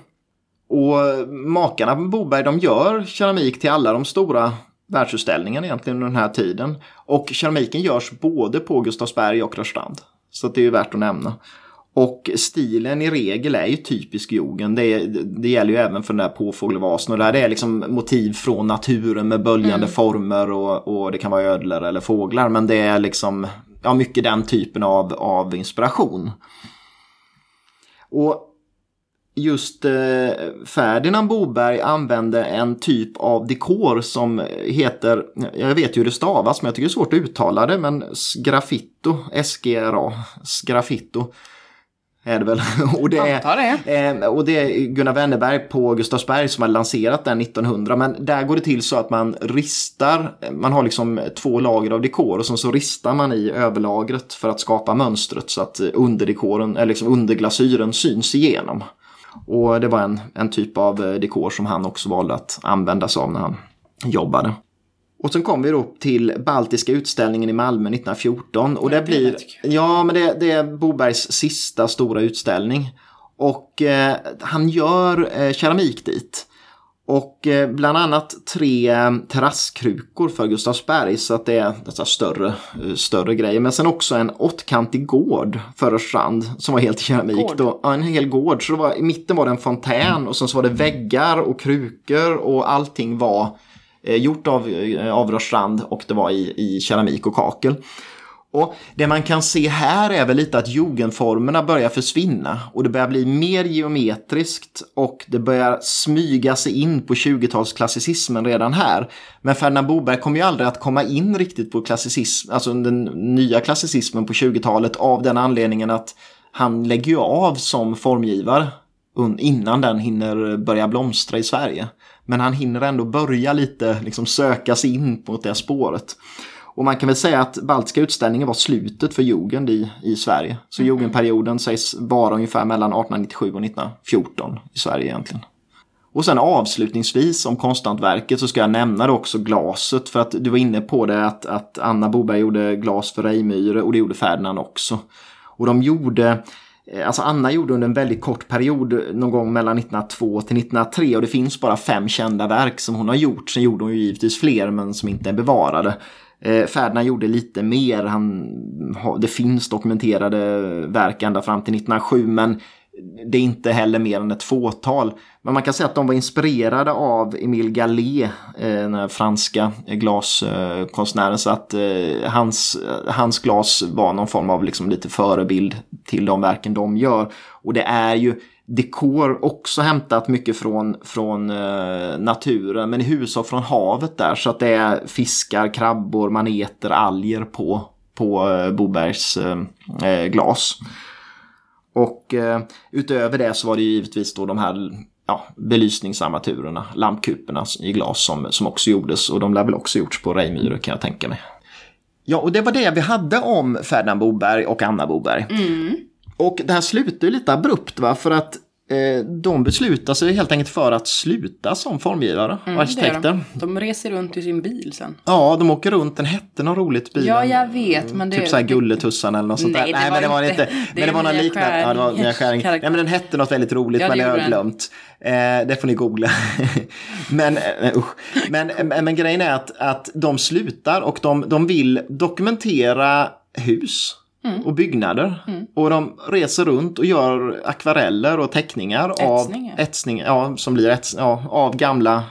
Och makarna Boberg de gör keramik till alla de stora världsutställningarna egentligen under den här tiden. Och keramiken görs både på Gustavsberg och Rörstrand. Så det är ju värt att nämna. Och stilen i regel är ju typisk jugend. Det, det gäller ju även för den där påfågelvasen. Och det här är liksom motiv från naturen med böljande mm. former och, och, det kan vara ödlor eller fåglar. Men det är liksom ja, mycket den typen av, av inspiration. Och just eh, Ferdinand Boberg använde en typ av dekor som heter, jag vet ju hur det stavas men jag tycker det är svårt att uttala det, men sgraffito, S-G-R-A, sgraffito är det väl. [laughs] och, det är. Eh, och det är Gunnar Wennerberg på Gustavsberg som har lanserat den 1900. Men där går det till så att man ristar, man har liksom två lager av dekor och sen så ristar man i överlagret för att skapa mönstret så att underdekoren, eller liksom underglasyren syns igenom. Och det var en, en typ av eh, dekor som han också valde att använda sig av när han jobbade. Och sen kom vi då till Baltiska utställningen i Malmö 1914. Och det, blir, ja men det, det är Bobergs sista stora utställning. Och eh, han gör eh, keramik dit. Och eh, bland annat tre eh, terrasskrukor för Gustavsberg så att det är dessa större, eh, större grejer. Men sen också en åttkantig gård för Östrand som var helt keramik. Då, ja, en hel gård. Så var, i mitten var det en fontän och sen så var det väggar och krukor och allting var eh, gjort av, av Rörstrand och det var i, i keramik och kakel. Och det man kan se här är väl lite att jugendformerna börjar försvinna och det börjar bli mer geometriskt och det börjar smyga sig in på 20-talsklassicismen redan här. Men Ferdinand Boberg kommer ju aldrig att komma in riktigt på klassicism, alltså den nya klassicismen på 20-talet av den anledningen att han lägger ju av som formgivare innan den hinner börja blomstra i Sverige. Men han hinner ändå börja lite liksom söka sig in på det spåret. Och man kan väl säga att Baltiska utställningen var slutet för jugend i, i Sverige. Så mm. jugendperioden sägs vara ungefär mellan 1897 och 1914 i Sverige egentligen. Och sen avslutningsvis om konsthantverket så ska jag nämna också glaset för att du var inne på det att, att Anna Boberg gjorde glas för Reimyre och det gjorde Ferdinand också. Och de gjorde eh, Alltså Anna gjorde under en väldigt kort period någon gång mellan 1902 till 1903 och det finns bara fem kända verk som hon har gjort. Sen gjorde hon ju givetvis fler men som inte är bevarade. Eh, Ferdinand gjorde lite mer. Han, det finns dokumenterade verk ända fram till 1907 men det är inte heller mer än ett fåtal. Men man kan säga att de var inspirerade av Emile Gallet, eh, den franska eh, glaskonstnären. Så att eh, hans, hans glas var någon form av liksom lite förebild till de verken de gör. Och det är ju dekor också hämtat mycket från, från eh, naturen men i huvudsak från havet där så att det är fiskar, krabbor, maneter, alger på, på eh, Bobergs eh, glas. Och eh, utöver det så var det givetvis då de här ja, belysningsarmaturerna, lampkuporna i glas som, som också gjordes och de lär väl också gjorts på Reimyre kan jag tänka mig. Ja, och det var det vi hade om Ferdinand Boberg och Anna Boberg. Mm. Och det här slutar ju lite abrupt va, för att Eh, de beslutar sig helt enkelt för att sluta som formgivare och Mm, gör arkitekter. de. de reser runt i sin bil sen. Ja, de åker runt. Den hette något roligt bilen. Ja, jag vet, men det... Typ såhär Gulletussan eller något sånt Nej, där. var men det var inte- det Men det var någon Mia liknande. Ja, det var. Mia Skäring. Nej, men den hette något väldigt roligt, Ja, men det har jag glömt. Eh, det får ni googla. [laughs] men, eh, usch. men, men, men grejen är att, att de slutar och de, de vill dokumentera hus. Mm. Och byggnader. Och de reser runt och gör akvareller och teckningar av etsning, ja, som blir ets, ja, av gamla,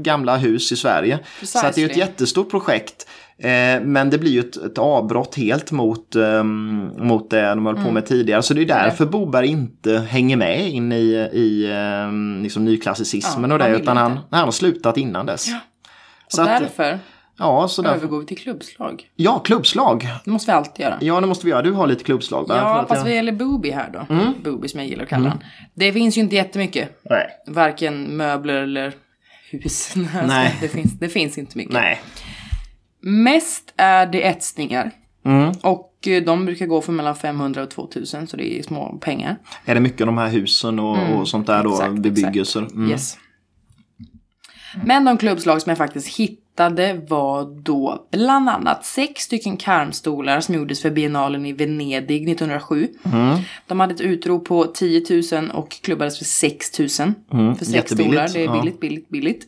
gamla hus i Sverige. Så att det är ett Precisely. jättestort projekt. Eh, men det blir ju ett, ett avbrott helt mot, ehm, mot det de höll på Mm. med tidigare. Så det är därför Boberg inte hänger med in i, i ehm, liksom nyklassicismen Ja, och det. Utan han, han har slutat innan dess. Ja. Så Och att, därför ja, så därför, övergår vi till klubbslag. ja, klubbslag. Det måste vi alltid göra. Ja, det måste vi göra. Du har lite klubbslag. va? Ja, fast jag- vad gäller Booby här då. Mm. Booby som jag gillar att kalla den. Det finns ju inte jättemycket. Nej. Varken möbler eller hus. [laughs] Nej. Det, finns, det finns inte mycket. Nej. Mest är det etsningar. Mm. Och eh, de brukar gå för mellan 500 och 2000 så det är små pengar. Är det mycket av de här husen och, och sånt där då? Mm. exakt, bebyggelser? Mm. Yes. Men de klubbslag som jag faktiskt hittade var då bland annat sex stycken karmstolar som gjordes för biennalen i Venedig 1907. Mm. De hade ett utrop på 10 000 och klubbades för 6 000. För sex Mm. stolar, det är ja. billigt, billigt, billigt.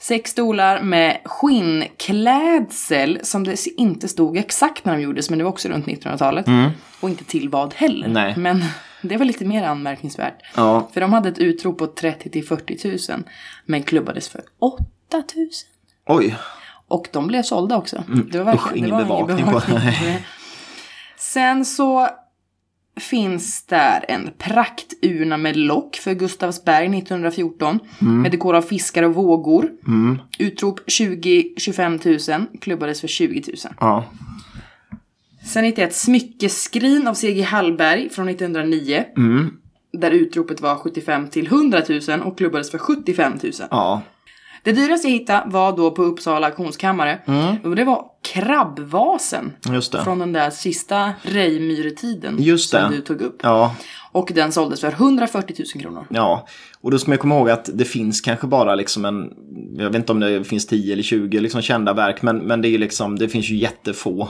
Sex stolar med skinnklädsel som det inte stod exakt när de gjordes men det var också runt 1900-talet. Och inte till vad heller. Mm. Nej. Men [laughs] det var lite mer anmärkningsvärt. Ja. För de hade ett utrop på 30 till 40 000 men klubbades för 8 000. Oj. Och de blev sålda också. Det var Mm. Usch, verkligen ingen det var bevakning på- det. Sen så finns där en prakturna med lock för Gustavsberg 1914. Mm. Med dekor av fiskar och vågor. Utrop 20-25 000, klubbades för 20 000. Ja. Sen hittade jag ett smyckeskrin av C.G. Hallberg från 1909. Mm. Där utropet var 75 till 100 000 och klubbades för 75 000. Ja. Det dyraste jag hittade var då på Uppsala auktionskammare. Och det var krabbvasen. Från den där sista Reimyretiden. Just som det. du tog upp. Ja. Och den såldes för 140 000 kronor. Ja, och då ska man komma ihåg att det finns kanske bara liksom en, jag vet inte om det finns 10 eller 20 liksom kända verk, men, men det är liksom, det finns ju jättefå.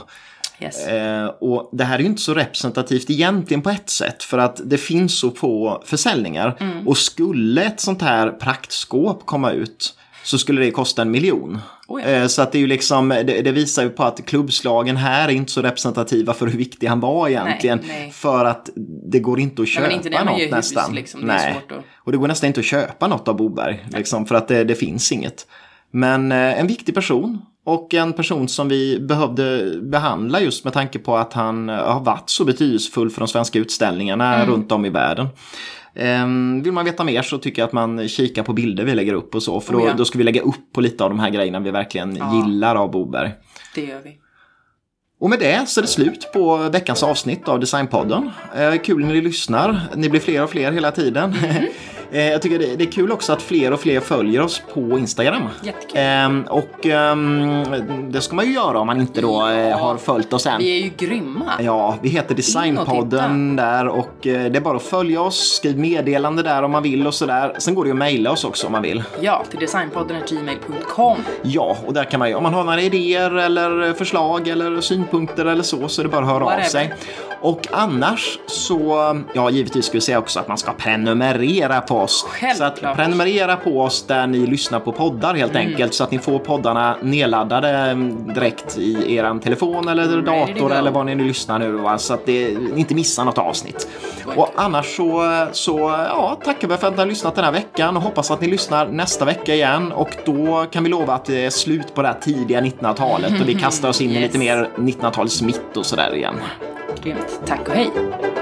Yes. Eh, och det här är ju inte så representativt egentligen på ett sätt, för att det finns så få försäljningar. Mm. Och skulle ett sånt här praktskåp komma ut så skulle det kosta en miljon. Oh ja. Eh, Så att det är ju liksom, det, det visar ju på att klubbslagen här är inte så representativa för hur viktig han var egentligen. nej. För att det går inte att Ja, köpa men inte något hus, nästan. liksom. Det Nej. att- Och det går nästan inte att köpa något av Boberg. Liksom, för att det, det finns inget. Men eh, en viktig person. Och en person som vi behövde behandla just med tanke på att han eh, har varit så betydelsefull för de svenska utställningarna Mm. runt om i världen. Ehm, vill man veta mer så tycker jag att man kikar på bilder vi lägger upp och så. För då, Oh ja. då ska vi lägga upp på lite av de här grejerna vi verkligen gillar av Boberg. Det gör vi. Och med det så är det slut på veckans avsnitt av Designpodden. Eh, kul när ni lyssnar. Ni blir fler och fler hela tiden. [laughs] eh, jag tycker det, det är kul också att fler och fler följer oss på Instagram. Jättekul. Ehm, och ehm, det ska man ju göra om man inte då eh, har följt oss än. Vi är ju grymma. Ja, vi heter In och Designpodden där och eh, det är bara att följa oss, skriv meddelande där om man vill och sådär. Sen går det ju att mejla oss också om man vill. Ja, till designpodden.gmail.com. Ja, och där kan man ju, om man har några idéer eller förslag eller synpunkter eller så, så är det bara att höra av Whatever. sig. Och annars så, ja givetvis ska vi säga också att man ska prenumerera på oss. Självklart. Så att prenumerera på oss där ni lyssnar på poddar helt Mm. enkelt så att ni får poddarna nedladdade mm, direkt i er telefon eller Ready to dator eller vad ni nu lyssnar nu va? så att det, ni inte missar något avsnitt. Och annars så, så ja, tackar vi för att ni har lyssnat den här veckan och hoppas att ni lyssnar nästa vecka igen och då kan vi lova att det är slut på det här tidiga 1900-talet och vi [laughs] kastar oss in i Yes. lite mer 1900-talets mitt och sådär igen. Grymt. Tack och hej.